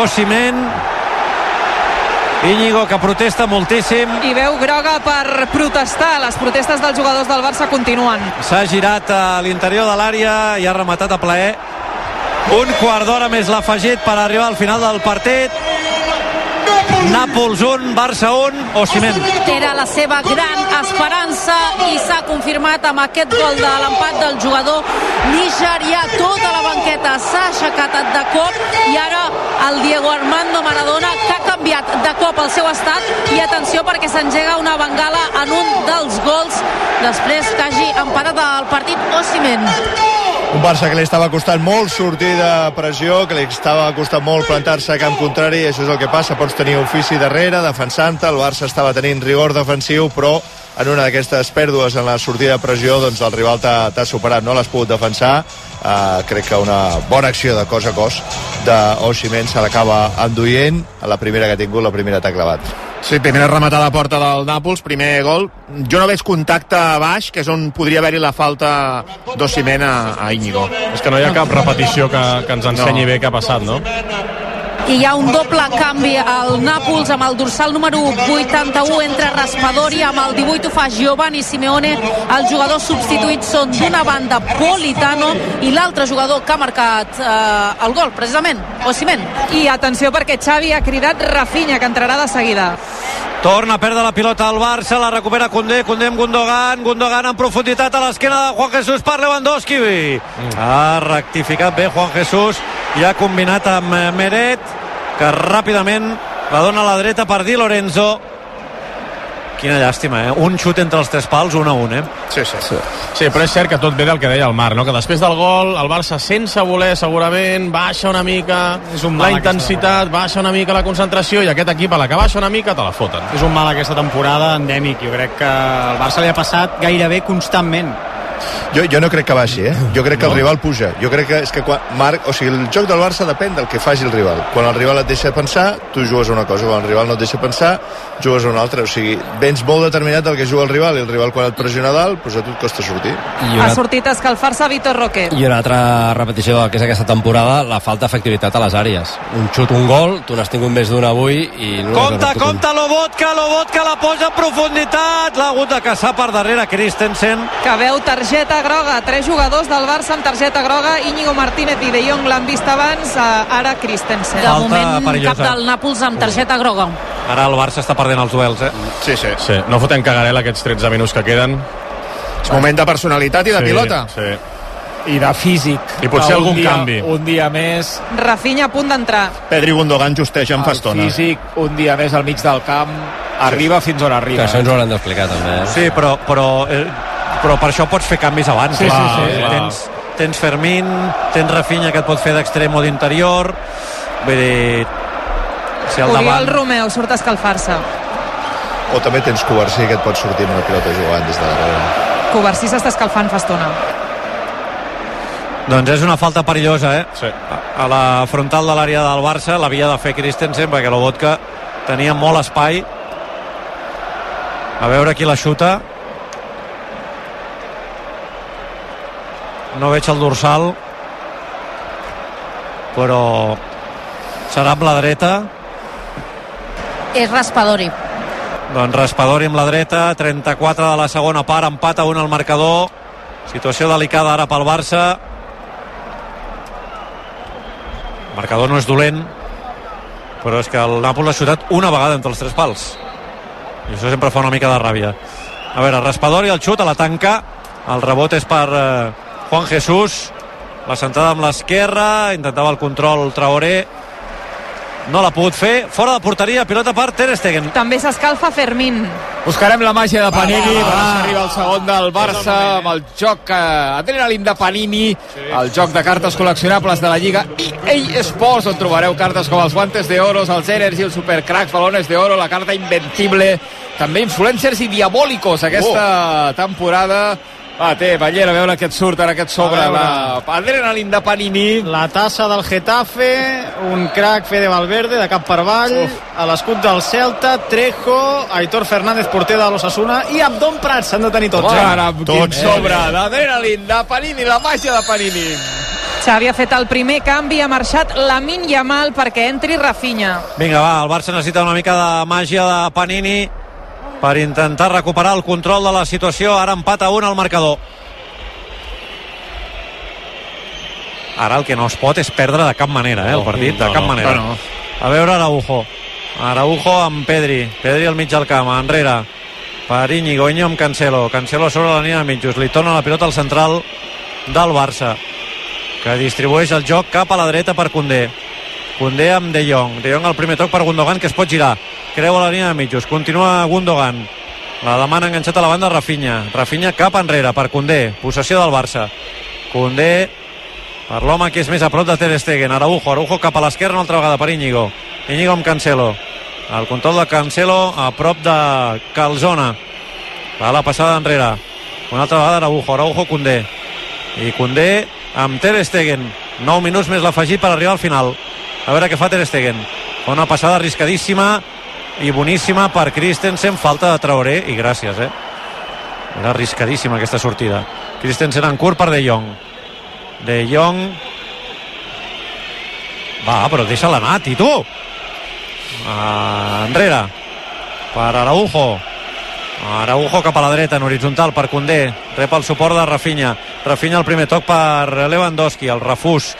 Osimhen, Íñigo que protesta moltíssim, I veu groga per protestar. Les protestes dels jugadors del Barça continuen. s'ha girat a l'interior de l'àrea i ha rematat a plaer. Un quart d'hora més l'ha afegit per arribar al final del partit. Nàpols 1, Barça 1, Osimhen. Era la seva gran esperança i s'ha confirmat amb aquest gol de l'empat del jugador nigerià. Tota la banqueta s'ha aixecat de cop i ara el Diego Armando Maradona que ha canviat de cop el seu estat i atenció perquè s'engega una bengala en un dels gols després que hagi empatat el partit Osimhen. Un Barça que li estava costant molt sortir de pressió, que li estava costant molt plantar-se a camp contrari, això és el que passa, pots tenir ofici darrere, defensant-te, el Barça estava tenint rigor defensiu, però en una d'aquestes pèrdues en la sortida de pressió, doncs el rival t'ha superat, no l'has pogut defensar, uh, crec que una bona acció de cos a cos d'Oximen se l'acaba enduient a la primera que ha tingut, la primera t'ha clavat. Sí, primera rematada a porta del Nàpols, primer gol. Jo no veig contacte baix, que és on podria haver-hi la falta d'Osimhen a, a Íñigo. És que no hi ha cap repetició que, que ens ensenyi No. bé què ha passat, no? I hi ha un doble canvi al Nàpols amb el dorsal número 81 entre Raspadori amb el 18 ho fa Giovanni Simeone els jugadors substituïts són d'una banda Politano i l'altre jugador que ha marcat eh, el gol precisament, Osimhen I atenció perquè Xavi ha cridat Rafinha, que entrarà de seguida. Torna a perdre la pilota al Barça, la recupera Condé, Condé amb Gundogan, Gundogan en profunditat a l'esquena de Juan Jesús per Lewandowski. Mm. Ha rectificat bé Juan Jesús i ha combinat amb eh, Meret, que ràpidament la dona a la dreta per Di Lorenzo. Quina llàstima, eh? Un xut entre els tres pals, un a un, eh? Sí, sí. sí. Sí, però és cert que tot ve del que deia el Marc, no? que després del gol el Barça sense voler segurament baixa una mica És un la intensitat, baixa una mica la concentració i aquest equip a la que baixa una mica te la foten. És un mal aquesta temporada endèmic. Jo crec que al Barça li ha passat gairebé constantment. Jo, jo no crec que baixi, eh? Jo crec que el rival puja. Jo crec que és que quan Marc, o sigui, el joc del Barça depèn del que faci el rival. Quan el rival et deixa pensar, tu jugues una cosa. Quan el rival no et deixa pensar, jugues una altra. O sigui, vens molt determinat del que juga el rival i el rival quan et pressiona dalt, doncs a tu et costa sortir. I Ha una, sortit a escalfar-se Vitor Roque. I una altra repetició del que és aquesta temporada, la falta d'efectivitat a les àrees. Un xut, un gol, tu n'has tingut més d'un avui i... No Compte, compte, Lobotka, Lobotka la posa en profunditat. L'ha hagut de caçar per darrere Christensen. que veu targeta groga. Tres jugadors del Barça amb targeta groga. Íñigo Martínez i De Jong l'han vist abans, ara Christensen. De moment, perillosa. cap del Nàpols amb targeta groga. Ara el Barça està perdent els duels, eh? Sí, sí. Sí, no fotem cagarela aquests 13 minuts que queden. És moment de personalitat i de sí, pilota. Sí. I de físic. I potser Un algun dia, canvi. Un dia més, Rafinha a punt d'entrar. Pedri Gundogan justegen fa el estona. físic, un dia més al mig del camp, arriba fins on Que arriba. això ens ho hauran d'explicar també. Eh? Sí, però, però, eh, però per això pots fer canvis abans. Sí, clar. sí, sí, clar. Tens, tens Fermín, tens Rafinha que et pot fer d'extrem o d'interior. Vull dir, si al Oriol davant... Romeu surt a escalfar-se. O també tens Covarsí que et pot sortir amb una pilota jugant des de darrere. Covarsí s'està escalfant fa estona. Doncs és una falta perillosa, eh? Sí. A, la frontal de l'àrea del Barça l'havia de fer Christensen perquè Lobotka tenia molt espai. A veure qui la xuta. No veig el dorsal, però serà amb la dreta. És Raspadori. Doncs Raspadori amb la dreta, 34 de la segona part, empat a un al marcador. Situació delicada ara pel Barça. El marcador no és dolent, però és que el Nàpols ha xutat una vegada entre els tres pals. I això sempre fa una mica de ràbia. A veure, Raspadori, el xut a la tanca. El rebot és per eh, Juan Jesús. La sentada amb l'esquerra, intentava el control Traoré. No l'ha pogut fer. Fora de porteria, pilota per Ter Stegen. També s'escalfa Fermín. Buscarem la màgia de Panini, va, va, va. arriba el segon del Barça amb el joc eh, adrenalin de Panini, el joc de cartes col·leccionables de la Lliga EA Sports, on trobareu cartes com els Guantes de Oros, els Energy, els Supercracks, Balones de Oro, la carta Invencible, també Influencers i Diabólicos aquesta temporada. Va, té, Ballera, a veure què et surt ara aquest sobre, A veure. la adrenalin de Panini. La tassa del Getafe, un crack Fede Valverde de cap per avall, Uf. a l'escut del Celta, Trejo, Aitor Fernández, porter de l'Ossassuna i Abdon Prats, s'han de tenir tots. eh? Ara, amb quin sobre d'adrenalin de Panini, la màgia de Panini. Xavi ha fet el primer canvi, ha marxat Lamin Yamal perquè entri Rafinha. Vinga, va, el Barça necessita una mica de màgia de Panini per intentar recuperar el control de la situació. Ara empat a un al marcador. Ara el que no es pot és perdre de cap manera, eh, el partit, de cap manera. A veure Araujo. Araujo amb Pedri. Pedri al mig del camp, enrere. Per Íñigo, Íñigo amb Cancelo. Cancelo sobre la línia de mitjos. Li torna la pilota al central del Barça, que distribueix el joc cap a la dreta per Condé. Condé amb De Jong. De Jong al primer toc per Gundogan, que es pot girar. Creu a la línia de mitjos. Continua Gundogan. La demana enganxat a la banda Rafinha. Rafinha cap enrere per Condé. Possessió del Barça. Condé per l'home que és més a prop de Ter Stegen. Araujo. Araujo cap a l'esquerra una altra vegada per Íñigo. Íñigo amb Cancelo. El control de Cancelo a prop de Calzona. Va la passada enrere. Una altra vegada Araujo. Araujo Condé. I Condé amb Ter Stegen. 9 minuts més l'afegit per arribar al final. A veure què fa Ter Stegen. Una passada arriscadíssima i boníssima per Christensen. Falta de Traoré i gràcies, eh? Era arriscadíssima aquesta sortida. Christensen en curt per De Jong. De Jong... Va, però deixa-la anar, Tito. Uh, enrere. Per Araujo. Araujo cap a la dreta, en horitzontal, per Condé. Rep el suport de Rafinha. Rafinha el primer toc per Lewandowski, el refús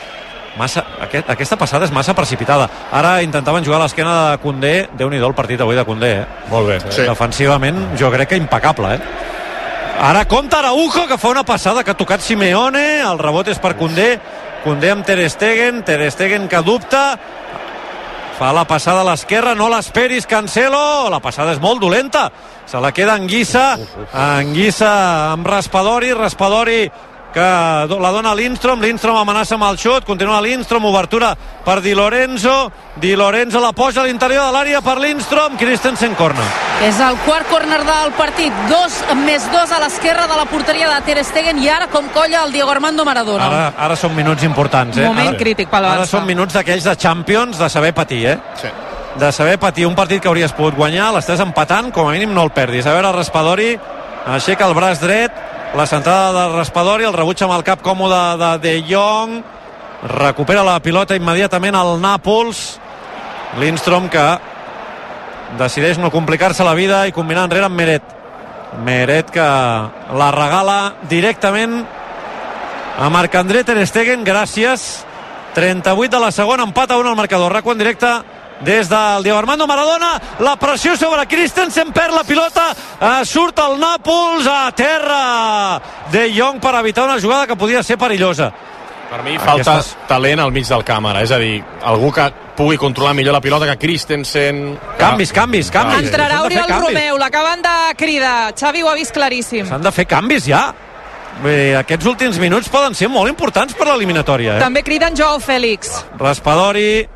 massa, aquest, aquesta passada és massa precipitada. Ara intentaven jugar a l'esquena de Condé, déu nhi el partit avui de Condé, eh? Molt bé. Sí. Defensivament, jo crec que impecable, eh? Ara compta Araujo, que fa una passada que ha tocat Simeone, el rebot és per Condé, Condé amb Ter Stegen, Ter Stegen que dubta, fa la passada a l'esquerra, no l'esperis, Cancelo, la passada és molt dolenta, se la queda Anguissa, Anguissa amb Raspadori, Raspadori que la dona Lindstrom, Lindstrom amenaça amb el xut, continua Lindstrom, obertura per Di Lorenzo, Di Lorenzo la posa a l'interior de l'àrea per Lindstrom, Christensen corna. És el quart córner del partit. Dos més dos a l'esquerra de la porteria de Ter Stegen i ara com colla el Diego Armando Maradona. Ara, ara són minuts importants, eh? Moment ara, crític pel Ara Barça. són minuts d'aquells de Champions de saber patir, eh? Sí. De saber patir un partit que hauries pogut guanyar, l'estàs empatant, com a mínim no el perdis. A veure, Raspadori aixeca el braç dret, la centrada de Raspadori, el rebuig amb el cap còmode de De Jong, recupera la pilota immediatament al Nàpols, Lindstrom que decideix no complicar-se la vida i combinar enrere amb Meret. Meret que la regala directament a Marc-André Ter Stegen, gràcies. 38 de la segona, empat a 1 al marcador. Raco en directe des del Diego Armando Maradona. La pressió sobre Christensen, perd la pilota, eh, surt el Nàpols a terra. De Jong per evitar una jugada que podia ser perillosa. Per mi falta Aquestes- talent al mig del càmera, és a dir, algú que pugui controlar millor la pilota que Christensen... Canvis, canvis, canvis. Entrarà Oriol canvis. Romeu, l'acaben de cridar. Xavi ho ha vist claríssim. S'han de fer canvis ja. Bé, aquests últims minuts poden ser molt importants per l'eliminatòria. Eh? També criden Joao Fèlix. Raspadori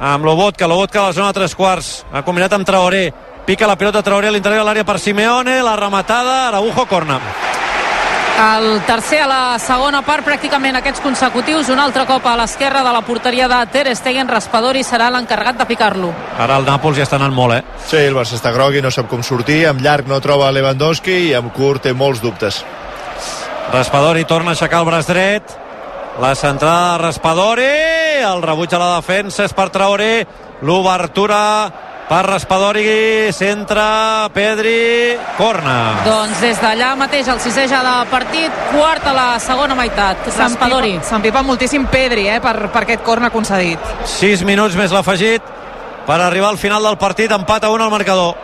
amb Lobotka, Lobotka a la zona de tres quarts. Ha combinat amb Traoré. Pica la pilota Traoré a l'interior de l'àrea per Simeone. La rematada, Araujo corna. El tercer a la segona part, pràcticament aquests consecutius, un altre cop a l'esquerra de la porteria de Ter Stegen, Raspadori serà l'encarregat de picar-lo. ara el Nàpols ja està anant molt eh? Sí, el Barça està grogui, no sap com sortir, amb llarg no troba Lewandowski i amb curt té molts dubtes. Raspadori torna a aixecar el braç dret la centrada de Raspadori el rebuig a la defensa és per Traoré l'obertura per Raspadori centre Pedri corna Doncs des d'allà mateix, el sisè ja de partit, quart a la segona meitat. Raspadori. S'empipa- moltíssim Pedri eh, per, per aquest corna concedit. 6 minuts més l'afegit per arribar al final del partit, empat a 1 al marcador.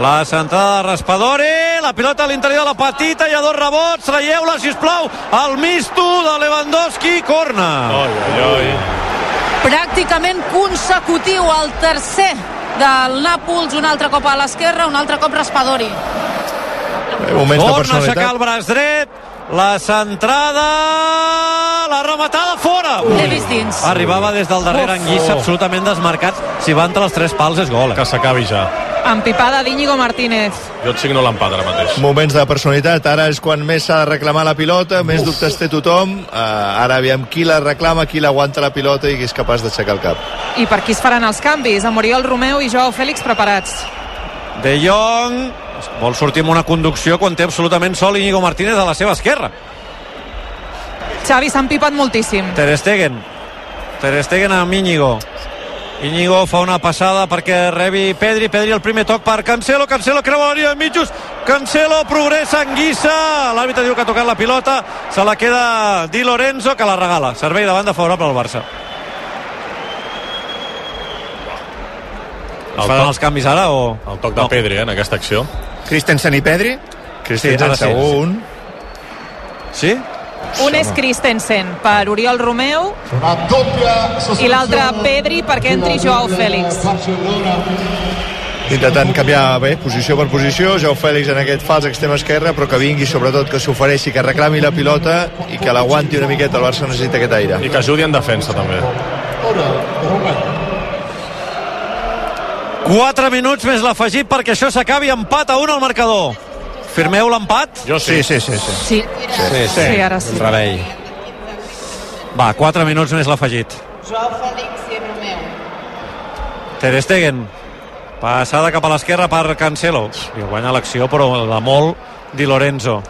La centrada de Raspadori, la pilota a l'interior de la petita, hi ha dos rebots, traieu-la, sisplau, al misto de Lewandowski, corna. Oi, oi, oi. Pràcticament consecutiu, el tercer del Nàpols, un altre cop a l'esquerra, un altre cop Raspadori. Eh, Moments de Torna a aixecar personalitat. el braç dret, la centrada, la rematada fora. L'he vist dins. Arribava des del darrere Anguissa, absolutament desmarcat. Si va entre els tres pals és gol. eh? Que s'acabi ja. Empipada d'Iñigo Martínez. Jo et signo l'empat ara mateix. Moments de personalitat, ara és quan més s'ha de reclamar la pilota, més dubtes té tothom, uh, ara aviam qui la reclama, qui l'aguanta la pilota i qui és capaç d'aixecar el cap. I per qui es faran els canvis? Amb Oriol Romeu i Joao Fèlix preparats. De Jong vol sortir amb una conducció quan té absolutament sol Íñigo Martínez a la seva esquerra. Xavi s'ha empipat moltíssim. Ter Stegen. Ter Stegen amb Íñigo. Íñigo fa una passada perquè rebi Pedri, Pedri el primer toc per Cancelo, Cancelo creua l'àrea de mitjos, Cancelo progressa Anguissa, l'àrbitre diu que ha tocat la pilota, se la queda Di Lorenzo que la regala, servei de banda favorable al Barça. Es El faran toc- els canvis ara o...? El toc de Pedri, eh, en aquesta acció. Christensen i Pedri? Christensen sí, segur sí. un. Sí? Un és Christensen per Oriol Romeu i l'altre Pedri perquè entri Joao Fèlix. Intentant canviar bé, posició per posició, Jau Fèlix en aquest fals extrem esquerre, però que vingui sobretot que s'ofereixi, que reclami la pilota i que l'aguanti una miqueta, el Barça necessita aquest aire. I que ajudi en defensa, també. 4 minuts més l'afegit perquè això s'acabi empat a 1 al marcador. Firmeu l'empat? Jo sí. Sí, sí, sí. sí. Sí. Sí, sí. Sí, ara sí. Rebell. Va, 4 minuts més l'afegit. Ter Stegen. Passada cap a l'esquerra per Cancelo. I guanya l'acció, però de molt Di Lorenzo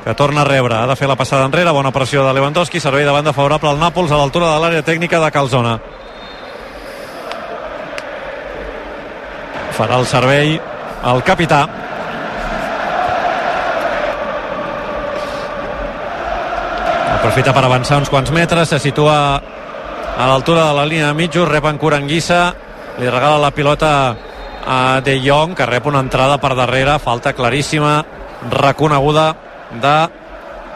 que torna a rebre, ha de fer la passada enrere bona pressió de Lewandowski, servei de banda favorable al Nàpols a l'altura de l'àrea tècnica de Calzona farà el servei el capità aprofita per avançar uns quants metres se situa a l'altura de la línia de mitjos, rep en Curanguissa, li regala la pilota a De Jong, que rep una entrada per darrere, falta claríssima, reconeguda de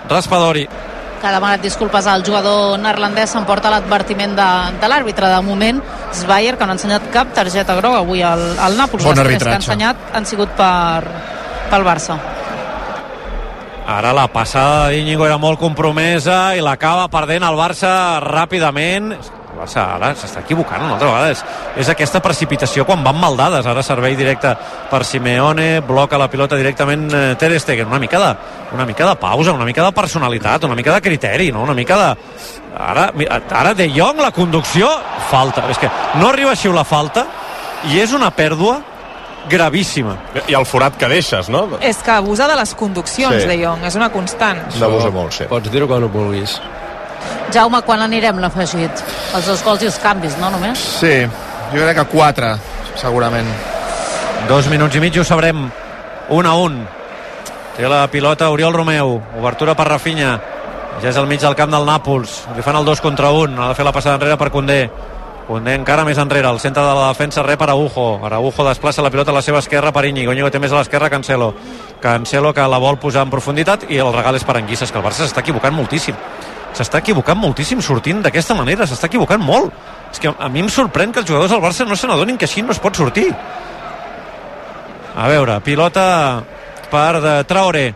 Raspadori. que ha demanat disculpes al jugador neerlandès s'emporta l'advertiment de, de l'àrbitre. De moment Sveier que no ha ensenyat cap targeta groga avui al, al Nàpols. Bon les que ha ensenyat han sigut per, pel Barça Ara la passada d'Iñigo era molt compromesa i l'acaba perdent el Barça ràpidament. El Barça ara s'està equivocant una altra vegada. És, és aquesta precipitació quan van mal dades. Ara servei directe per Simeone, bloca la pilota directament eh, Ter Stegen. Una mica, de, una mica de pausa, una mica de personalitat, una mica de criteri, no? una mica de... Ara, ara De Jong, la conducció, falta. És que no arriba a xiular falta i és una pèrdua gravíssima. I el forat que deixes, no? És que abusa de les conduccions, Sí. De Jong, és una constant. N'abusa molt, sí. Pots dir-ho quan ho vulguis. Jaume, quan anirem l'afegit? Els dos gols i els canvis, no només? Sí, jo crec que 4, segurament. Dos minuts i mig i ho sabrem. 1 a 1. Té la pilota Oriol Romeu. Obertura per Rafinha. Ja és al mig del camp del Nàpols. Li fan el 2 contra 1. Ha de fer la passada enrere per Condé. Condé encara més enrere. Al centre de la defensa rep Araujo. Araujo desplaça la pilota a la seva esquerra per Íñigo. Íñigo té més a l'esquerra Cancelo. Cancelo que la vol posar en profunditat i el regal és per Anguissa. Que el Barça s'està equivocant moltíssim. S'està equivocant moltíssim sortint d'aquesta manera. S'està equivocant molt. És que a mi em sorprèn que els jugadors del Barça no se n'adonin que així no es pot sortir. A veure, pilota per de Traoré.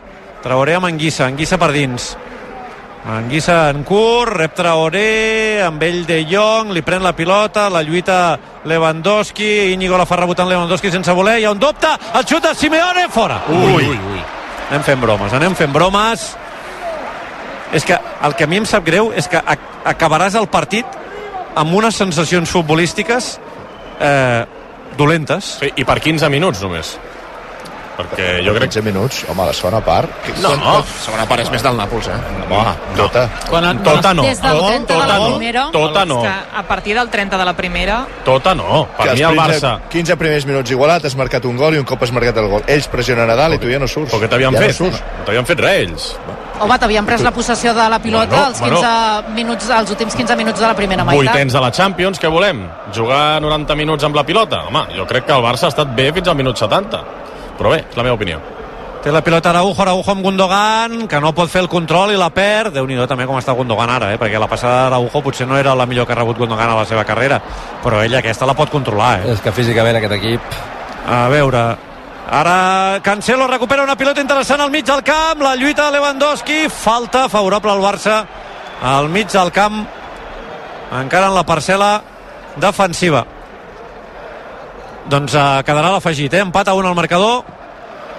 Traoré amb Anguissa, Anguissa per dins. Anguissa en curt, rep Traoré, amb ell De Jong, li pren la pilota, la lluita Lewandowski, Íñigo la fa rebotant Lewandowski sense voler, hi ha un dubte, el xut de Simeone, fora. Ui, ui, ui. Anem fent bromes, anem fent bromes. És que el que a mi em sap greu és que ac acabaràs el partit amb unes sensacions futbolístiques eh, dolentes. Sí, I per 15 minuts només. Perquè jo crec 15 minuts, home, la segona part... No, La segona part és més del Nàpols, eh? Home, tota. Quan han, Tota no. Des del 30 de Tota la no. primera. Tota no. És que a partir del 30 de la primera Tota no. Per Que mi els el 15 Barça... 15 primers minuts igualat, has marcat un gol i un cop has marcat el gol. Ells pressionen a dalt i tu ja no surts. Però què t'havien ja fet? No. No t'havien fet res, ells. Home, t'havien pres la possessió de la pilota Bueno, als 15 minuts, als últims 15 minuts de la primera meitat. Vuitens de la Champions, què volem? Jugar 90 minuts amb la pilota? Home, jo crec que el Barça ha estat bé fins al minut 70. Però bé, és la meva opinió. Té la pilota Araujo, Araujo amb Gundogan, que no pot fer el control i la perd. déu nhi també com està Gundogan ara, eh? perquè la passada d'Araujo potser no era la millor que ha rebut Gundogan a la seva carrera, però ell aquesta la pot controlar. Eh? És que físicament aquest equip... A veure, ara Cancelo recupera una pilota interessant al mig del camp, la lluita de Lewandowski, falta favorable al Barça al mig del camp, encara en la parcel·la defensiva. Doncs eh, quedarà l'afegit, eh? empat a un al marcador,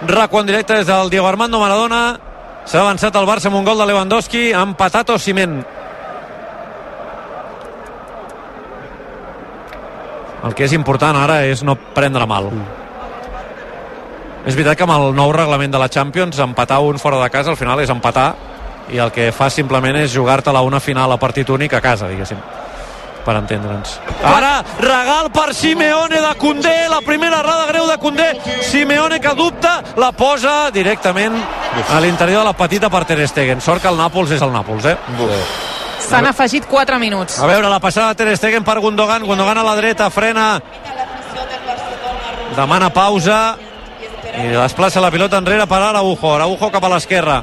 Raco en directe des del Diego Armando Maradona. S'ha avançat el Barça amb un gol de Lewandowski, empatat Osimhen. El que és important ara és no prendre mal. És veritat que amb el nou reglament de la Champions empatar un fora de casa al final és empatar i el que fa simplement és jugar-te-la una final a partit únic a casa, diguéssim per entendre'ns. Ara, regal per Simeone de Condé, la primera errada greu de Condé, Simeone que dubta, la posa directament a l'interior de la petita per Ter Stegen. Sort que el Nàpols és el Nàpols, eh? s'han afegit 4 minuts. A veure, la passada de Ter Stegen per Gundogan, Gundogan a la dreta, frena, demana pausa i desplaça la pilota enrere per Araujo, Araujo cap a l'esquerra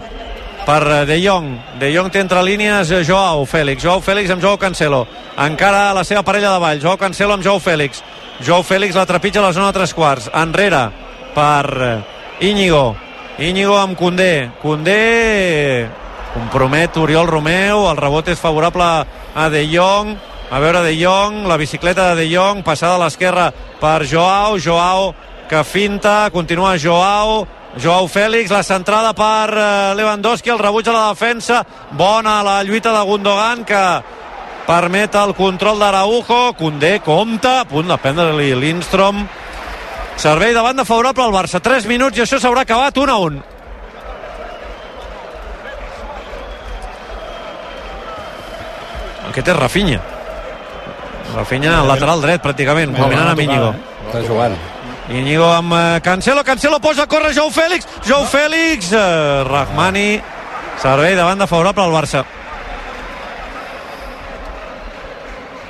per eh, De Jong, De Jong té entre línies eh, Joao Fèlix, Joao Fèlix amb Joao Cancelo, encara la seva parella de ball, Joao Cancelo amb Joao Fèlix, Joao Fèlix la trepitja a la zona de tres quarts, enrere per eh, Íñigo, Íñigo amb Condé, Condé compromet Oriol Romeu, el rebot és favorable a De Jong, a veure De Jong, la bicicleta de De Jong, passada a l'esquerra per Joao, Joao que finta, continua Joao, Joao Fèlix, la centrada per eh, Lewandowski, el rebuig a la defensa, bona la lluita de Gundogan que permet el control d'Araujo, Condé compta, a punt de prendre-li Lindstrom, servei de banda favorable al Barça, 3 minuts i això s'haurà acabat 1 a 1. Aquest és Rafinha. Rafinha al lateral dret, pràcticament, combinant amb Íñigo. Està jugant. Íñigo amb eh, Cancelo, Cancelo posa a córrer Jou Fèlix, Jou Fèlix, eh, Rahmani, servei de banda favorable al Barça.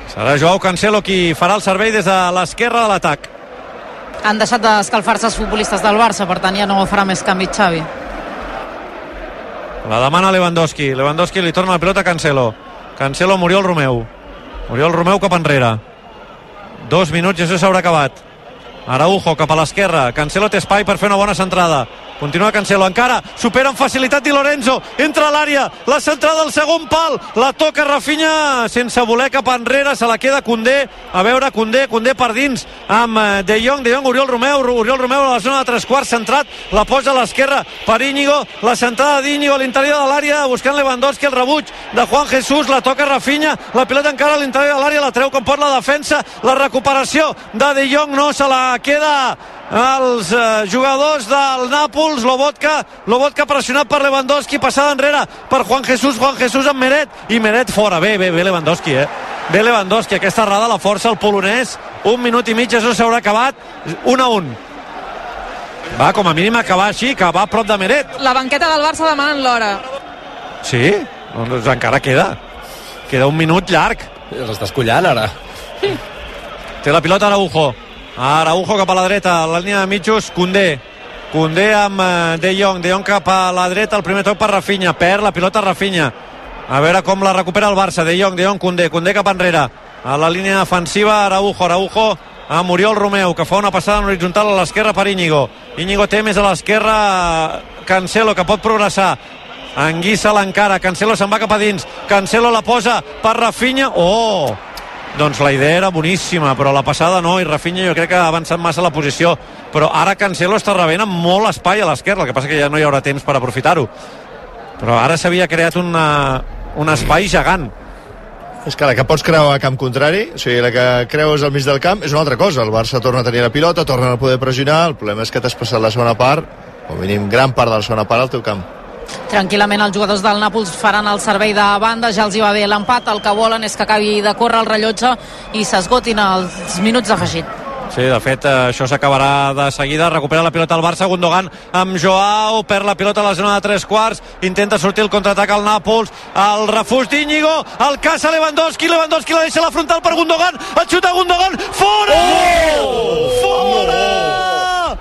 Serà Joao Cancelo qui farà el servei des de l'esquerra de l'atac. Han deixat d'escalfar-se els futbolistes del Barça, per tant ja no farà més canvi Xavi. La demana Lewandowski. Lewandowski li torna la pilota a Cancelo. Cancelo, Muriel Romeu. Muriel Romeu cap enrere. Dos minuts i això s'haurà acabat. Araujo cap a l'esquerra. Cancelo té espai per fer una bona centrada. Continua Cancelo, encara supera amb facilitat Di Lorenzo, entra a l'àrea, la centrada al segon pal, la toca Rafinha sense voler cap enrere, se la queda Condé, a veure Condé, Condé per dins amb eh, De Jong, De Jong, Oriol Romeu, Oriol Romeu a la zona de tres quarts, centrat, la posa a l'esquerra per Íñigo, la centrada d'Íñigo a l'interior de l'àrea, buscant Lewandowski, el rebuig de Juan Jesús, la toca Rafinha, la pilota encara a l'interior de l'àrea, la treu com pot la defensa, la recuperació de De Jong no se la queda els eh, jugadors del Nàpols Lobotka, Lobotka pressionat per Lewandowski, passada enrere per Juan Jesús, Juan Jesús amb Meret i Meret fora, bé, bé, bé Lewandowski eh? bé Lewandowski, aquesta errada la força el polonès, un minut i mig això s'haurà acabat, un a un va com a mínim acabar així que va a prop de Meret La banqueta del Barça demanant l'hora. sí, doncs encara queda queda un minut llarg Els estàs collant, ara. Té la pilota Araujo. Araujo cap a la dreta, a la línia de mitjos, Condé. Condé amb eh, De Jong, De Jong cap a la dreta, el primer toc per Rafinha, perd la pilota Rafinha. A veure com la recupera el Barça, De Jong, De Jong, Condé, Condé cap enrere. A la línia defensiva, Araujo, Araujo a Muriel Romeu, que fa una passada en horitzontal a l'esquerra per Íñigo. Íñigo té més a l'esquerra Cancelo, que pot progressar. Anguissa l'encara, Cancelo se'n va cap a dins, Cancelo la posa per Rafinha, oh! Doncs la idea era boníssima, però la passada no, i Rafinha jo crec que ha avançat massa la posició. Però ara Cancelo està rebent amb molt espai a l'esquerra, el que passa que ja no hi haurà temps per aprofitar-ho. Però ara s'havia creat una, un espai gegant. És que la que pots creuar a camp contrari, o sigui, la que creus al mig del camp és una altra cosa. El Barça torna a tenir la pilota, torna a poder pressionar, el problema és que t'has passat la segona part, o mínim gran part de la segona part al teu camp. Tranquil·lament els jugadors del Nàpols faran el servei de banda, ja els hi va bé l'empat, el que volen és que acabi de córrer el rellotge i s'esgotin els minuts afegit. Sí, de fet, això s'acabarà de seguida. Recupera la pilota al Barça, Gundogan amb Joao, perd la pilota a la zona de tres quarts, intenta sortir el contraatac al Nàpols, el refús d'Íñigo, el caça Lewandowski, Lewandowski la deixa a la frontal per Gundogan, el xuta Gundogan, fora! Oh! Fora!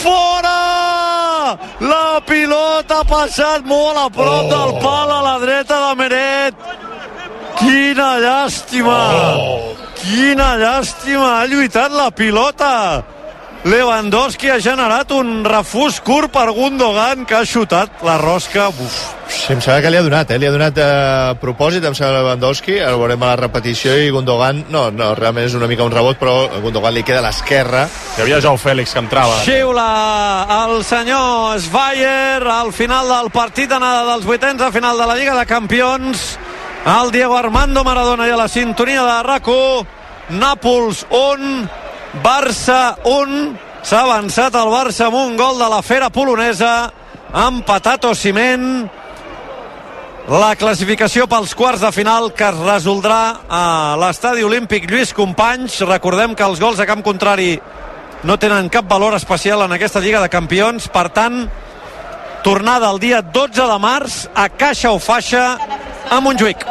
Fora! La pilota ha passat molt a prop oh! del pal a la dreta de Meret. Quina llàstima! Oh! Quina llàstima! Ha lluitat la pilota! Lewandowski ha generat un refús curt per Gundogan que ha xutat la rosca. Uf. Sí, em sembla que li ha donat, eh? Li ha donat a eh, propòsit, em sembla Lewandowski, ara ho veurem a la repetició i Gundogan, no, no, realment és una mica un rebot, però a Gundogan li queda a l'esquerra. Hi havia Joao Fèlix que entrava. Xiula el senyor Sveyer al final del partit anada dels vuitens a final de la Lliga de Campions. El Diego Armando Maradona i a la sintonia de rac Nàpols 1, Barça 1. S'ha avançat el Barça amb un gol de la fera polonesa. Ha empatat Ociment. La classificació pels quarts de final que es resoldrà a l'estadi olímpic Lluís Companys. Recordem que els gols a camp contrari no tenen cap valor especial en aquesta Lliga de Campions. Per tant, tornada el dia 12 de març a Caixa o Faixa a Montjuïc.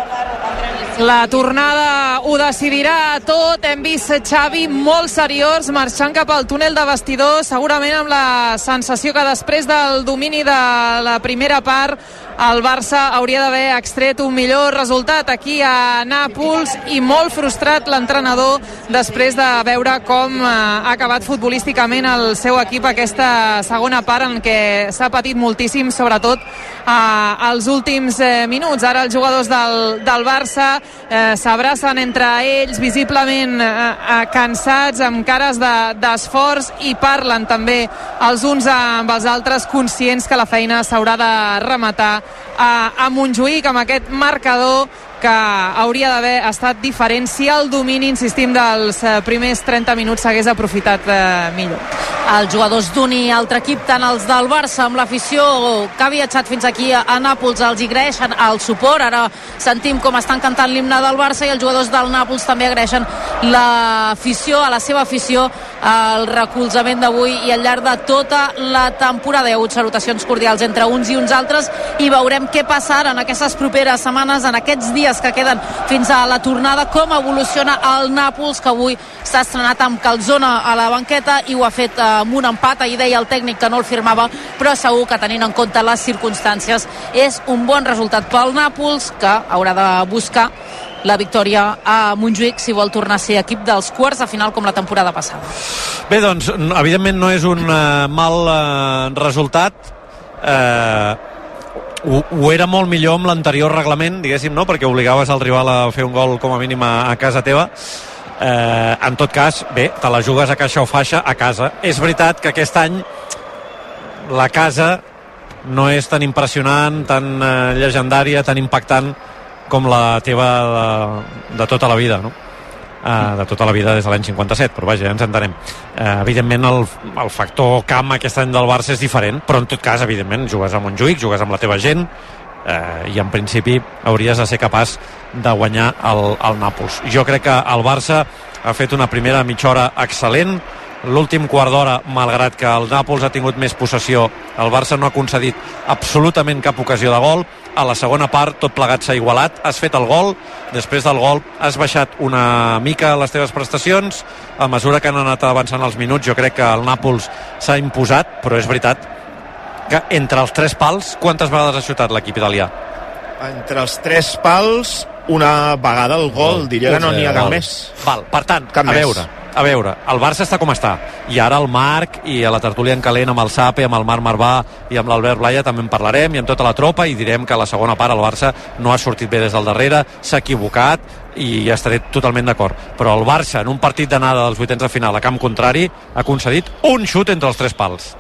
La tornada ho decidirà tot. Hem vist Xavi molt seriós marxant cap al túnel de vestidors, segurament amb la sensació que després del domini de la primera part el Barça hauria d'haver extret un millor resultat aquí a Nàpols i molt frustrat l'entrenador després de veure com eh, ha acabat futbolísticament el seu equip aquesta segona part en què s'ha patit moltíssim, sobretot eh, als últims eh, minuts. Ara els jugadors del, del Barça eh, s'abracen entre ells, visiblement eh, eh, cansats, amb cares d'esforç de, i parlen també els uns amb els altres conscients que la feina s'haurà de rematar a, a Montjuïc amb aquest marcador que hauria d'haver estat diferent si el domini, insistim, dels eh, primers 30 minuts s'hagués aprofitat eh, millor. Els jugadors d'un i altre equip, tant els del Barça amb l'afició que ha viatjat fins aquí a, Nàpols, els agraeixen el suport. Ara sentim com estan cantant l'himne del Barça i els jugadors del Nàpols també agraeixen l'afició, a la seva afició, el recolzament d'avui i al llarg de tota la temporada. Hi ha hagut salutacions cordials entre uns i uns altres i veurem què passa ara en aquestes properes setmanes, en aquests dies que queden fins a la tornada, com evoluciona el Nàpols, que avui s'ha estrenat amb Calzona a la banqueta i ho ha fet amb un empat. Ahir deia el tècnic que no el firmava, però segur que tenint en compte les circumstàncies és un bon resultat pel Nàpols, que haurà de buscar la victòria a Montjuïc si vol tornar a ser equip dels quarts de final com la temporada passada. Bé, doncs, evidentment no és un uh, mal uh, resultat. Uh, ho, ho era molt millor amb l'anterior reglament, diguéssim, no? perquè obligaves el rival a fer un gol com a mínim a, a casa teva. Eh, en tot cas, bé, te la jugues a caixa o faixa a casa. És veritat que aquest any la casa no és tan impressionant, tan eh, llegendària, tan impactant com la teva de, de tota la vida, no? Uh, de tota la vida des de l'any 57, però vaja, ja ens entenem. Uh, evidentment, el, el factor camp aquest any del Barça és diferent, però en tot cas, evidentment, jugues a Montjuïc, jugues amb la teva gent, uh, i en principi hauries de ser capaç de guanyar el, el Nàpols. Jo crec que el Barça ha fet una primera mitja hora excel·lent, l'últim quart d'hora, malgrat que el Nàpols ha tingut més possessió, el Barça no ha concedit absolutament cap ocasió de gol, a la segona part tot plegat s'ha igualat, has fet el gol, després del gol has baixat una mica les teves prestacions, a mesura que han anat avançant els minuts jo crec que el Nàpols s'ha imposat, però és veritat que entre els tres pals, quantes vegades ha xutat l'equip italià? Entre els tres pals, una vegada el gol, diria que no n'hi ha cap més. Val, per tant, Cap a més. veure, a veure, el Barça està com està. I ara el Marc i a la tertúlia en calent amb el Sape, amb el Marc Marvà i amb l'Albert Blaya també en parlarem i amb tota la tropa i direm que la segona part el Barça no ha sortit bé des del darrere, s'ha equivocat i ja estaré totalment d'acord. Però el Barça en un partit d'anada dels vuitens de final a camp contrari ha concedit un xut entre els tres pals.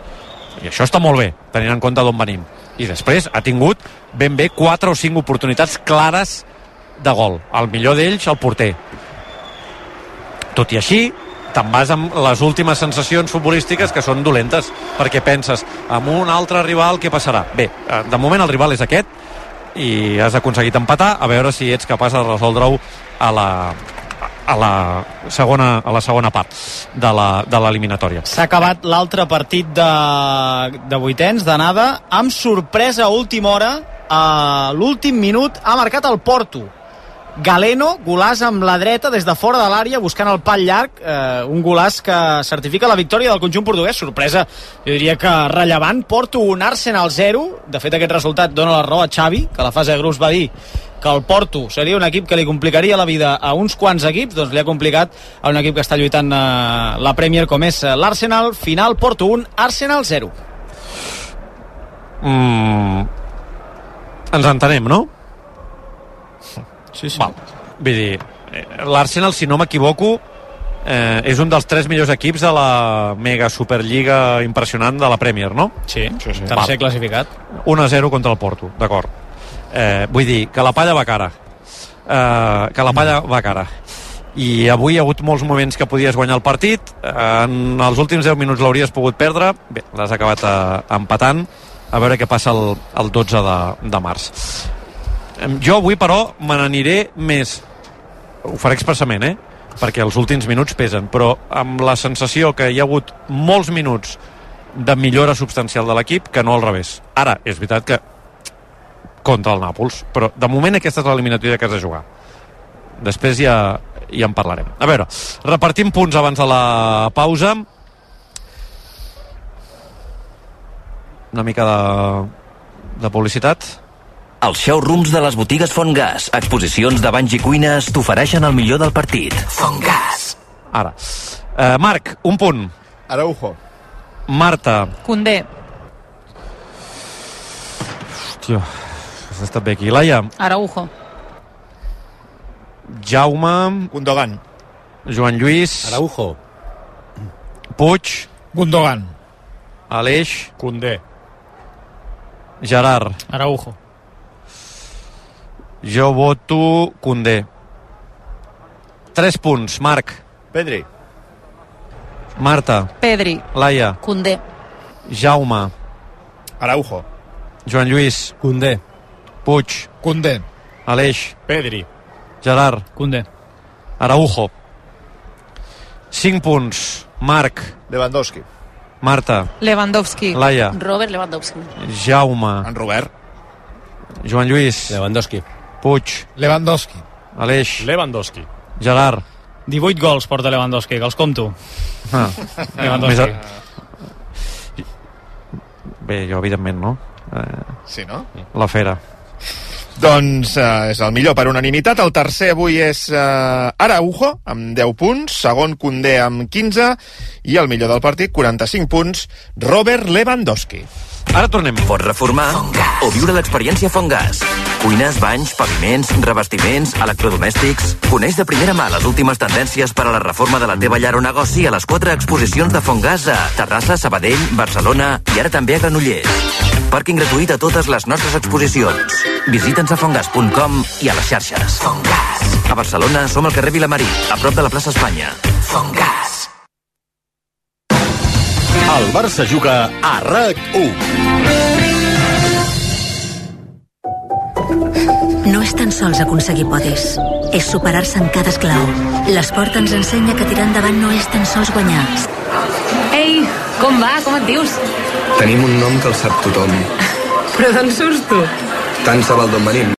I això està molt bé, tenint en compte d'on venim. I després ha tingut ben bé 4 o 5 oportunitats clares de gol, el millor d'ells el porter tot i així te'n vas amb les últimes sensacions futbolístiques que són dolentes, perquè penses amb un altre rival què passarà? Bé, eh, de moment el rival és aquest i has aconseguit empatar, a veure si ets capaç de resoldre-ho a la a la segona, a la segona part de l'eliminatòria. S'ha acabat l'altre partit de, de vuitens, d'anada, amb sorpresa a última hora, a l'últim minut, ha marcat el Porto. Galeno, golàs amb la dreta des de fora de l'àrea, buscant el pal llarg, eh, un golàs que certifica la victòria del conjunt portuguès. Sorpresa, jo diria que rellevant. Porto un Arsenal 0. De fet, aquest resultat dona la raó a Xavi, que a la fase de grups va dir que el Porto seria un equip que li complicaria la vida a uns quants equips, doncs li ha complicat a un equip que està lluitant eh, la Premier com és eh, l'Arsenal. Final, Porto 1, Arsenal 0. Mm, ens entenem, no? Sí, sí. Val. Vull dir, eh, l'Arsenal, si no m'equivoco, eh, és un dels tres millors equips de la mega superliga impressionant de la Premier, no? Sí, Sí, sí. tercer Val. classificat. 1 a 0 contra el Porto, d'acord. Eh, vull dir, que la palla va cara. Eh, que la palla va cara. I avui hi ha hagut molts moments que podies guanyar el partit. En els últims 10 minuts l'hauries pogut perdre. Bé, l'has acabat eh, empatant. A veure què passa el, el 12 de, de març. Jo avui, però, me n'aniré més... Ho faré expressament, eh? Perquè els últims minuts pesen, però amb la sensació que hi ha hagut molts minuts de millora substancial de l'equip que no al revés. Ara, és veritat que contra el Nàpols, però de moment aquesta és l'eliminatòria que has de jugar. Després ja, ja en parlarem. A veure, repartim punts abans de la pausa. Una mica de, de publicitat. Els showrooms de les botigues Fontgas, exposicions de banys i cuines, t'ofereixen el millor del partit. Fontgas. Ara. Eh, Marc, un punt. Araujo. Marta. Condé. Hòstia, has estat bé aquí. Laia. Araujo. Jaume. Gundogan. Joan Lluís. Araujo. Puig. Gundogan. Aleix. Condé. Gerard. Araujo. Jo voto Condé. Tres punts, Marc. Pedri. Marta. Pedri. Laia. Condé. Jaume. Araujo. Joan Lluís. Condé. Puig. Condé. Aleix. Pedri. Gerard. Condé. Araujo. Cinc punts. Marc, Lewandowski. Marta, Lewandowski. Laia, Robert Lewandowski. Jaume, En Robert. Joan Lluís, Lewandowski. Puig, Lewandowski. Aleix, Lewandowski. Gerard. 18 gols porta Lewandowski, que els compto. Ah, Lewandowski. Més bé, jo evidentment, no? Eh, Sí, no? la fera. Doncs eh, és el millor per unanimitat. El tercer avui és eh, Araujo, amb 10 punts. Segon, Condé, amb 15. I el millor del partit, 45 punts, Robert Lewandowski. Ara tornem. Pots reformar o viure l'experiència Fongas. Cuines, banys, paviments, revestiments, electrodomèstics... Coneix de primera mà les últimes tendències per a la reforma de la teva llar o negoci a les quatre exposicions de Fongas a Terrassa, Sabadell, Barcelona i ara també a Granollers. Pàrquing gratuït a totes les nostres exposicions. Visita'ns a fongas.com i a les xarxes. Fongas. A Barcelona som al carrer Vilamarí, a prop de la plaça Espanya. Fongas. El Barça juga a RAC1. No és tan sols aconseguir podis, és superar-se en cada esclau. L'esport ens ensenya que tirar endavant no és tan sols guanyar. Ei, com va? Com et dius? Tenim un nom que el sap tothom. Però d'on surts tu? Tant se val d'on venim.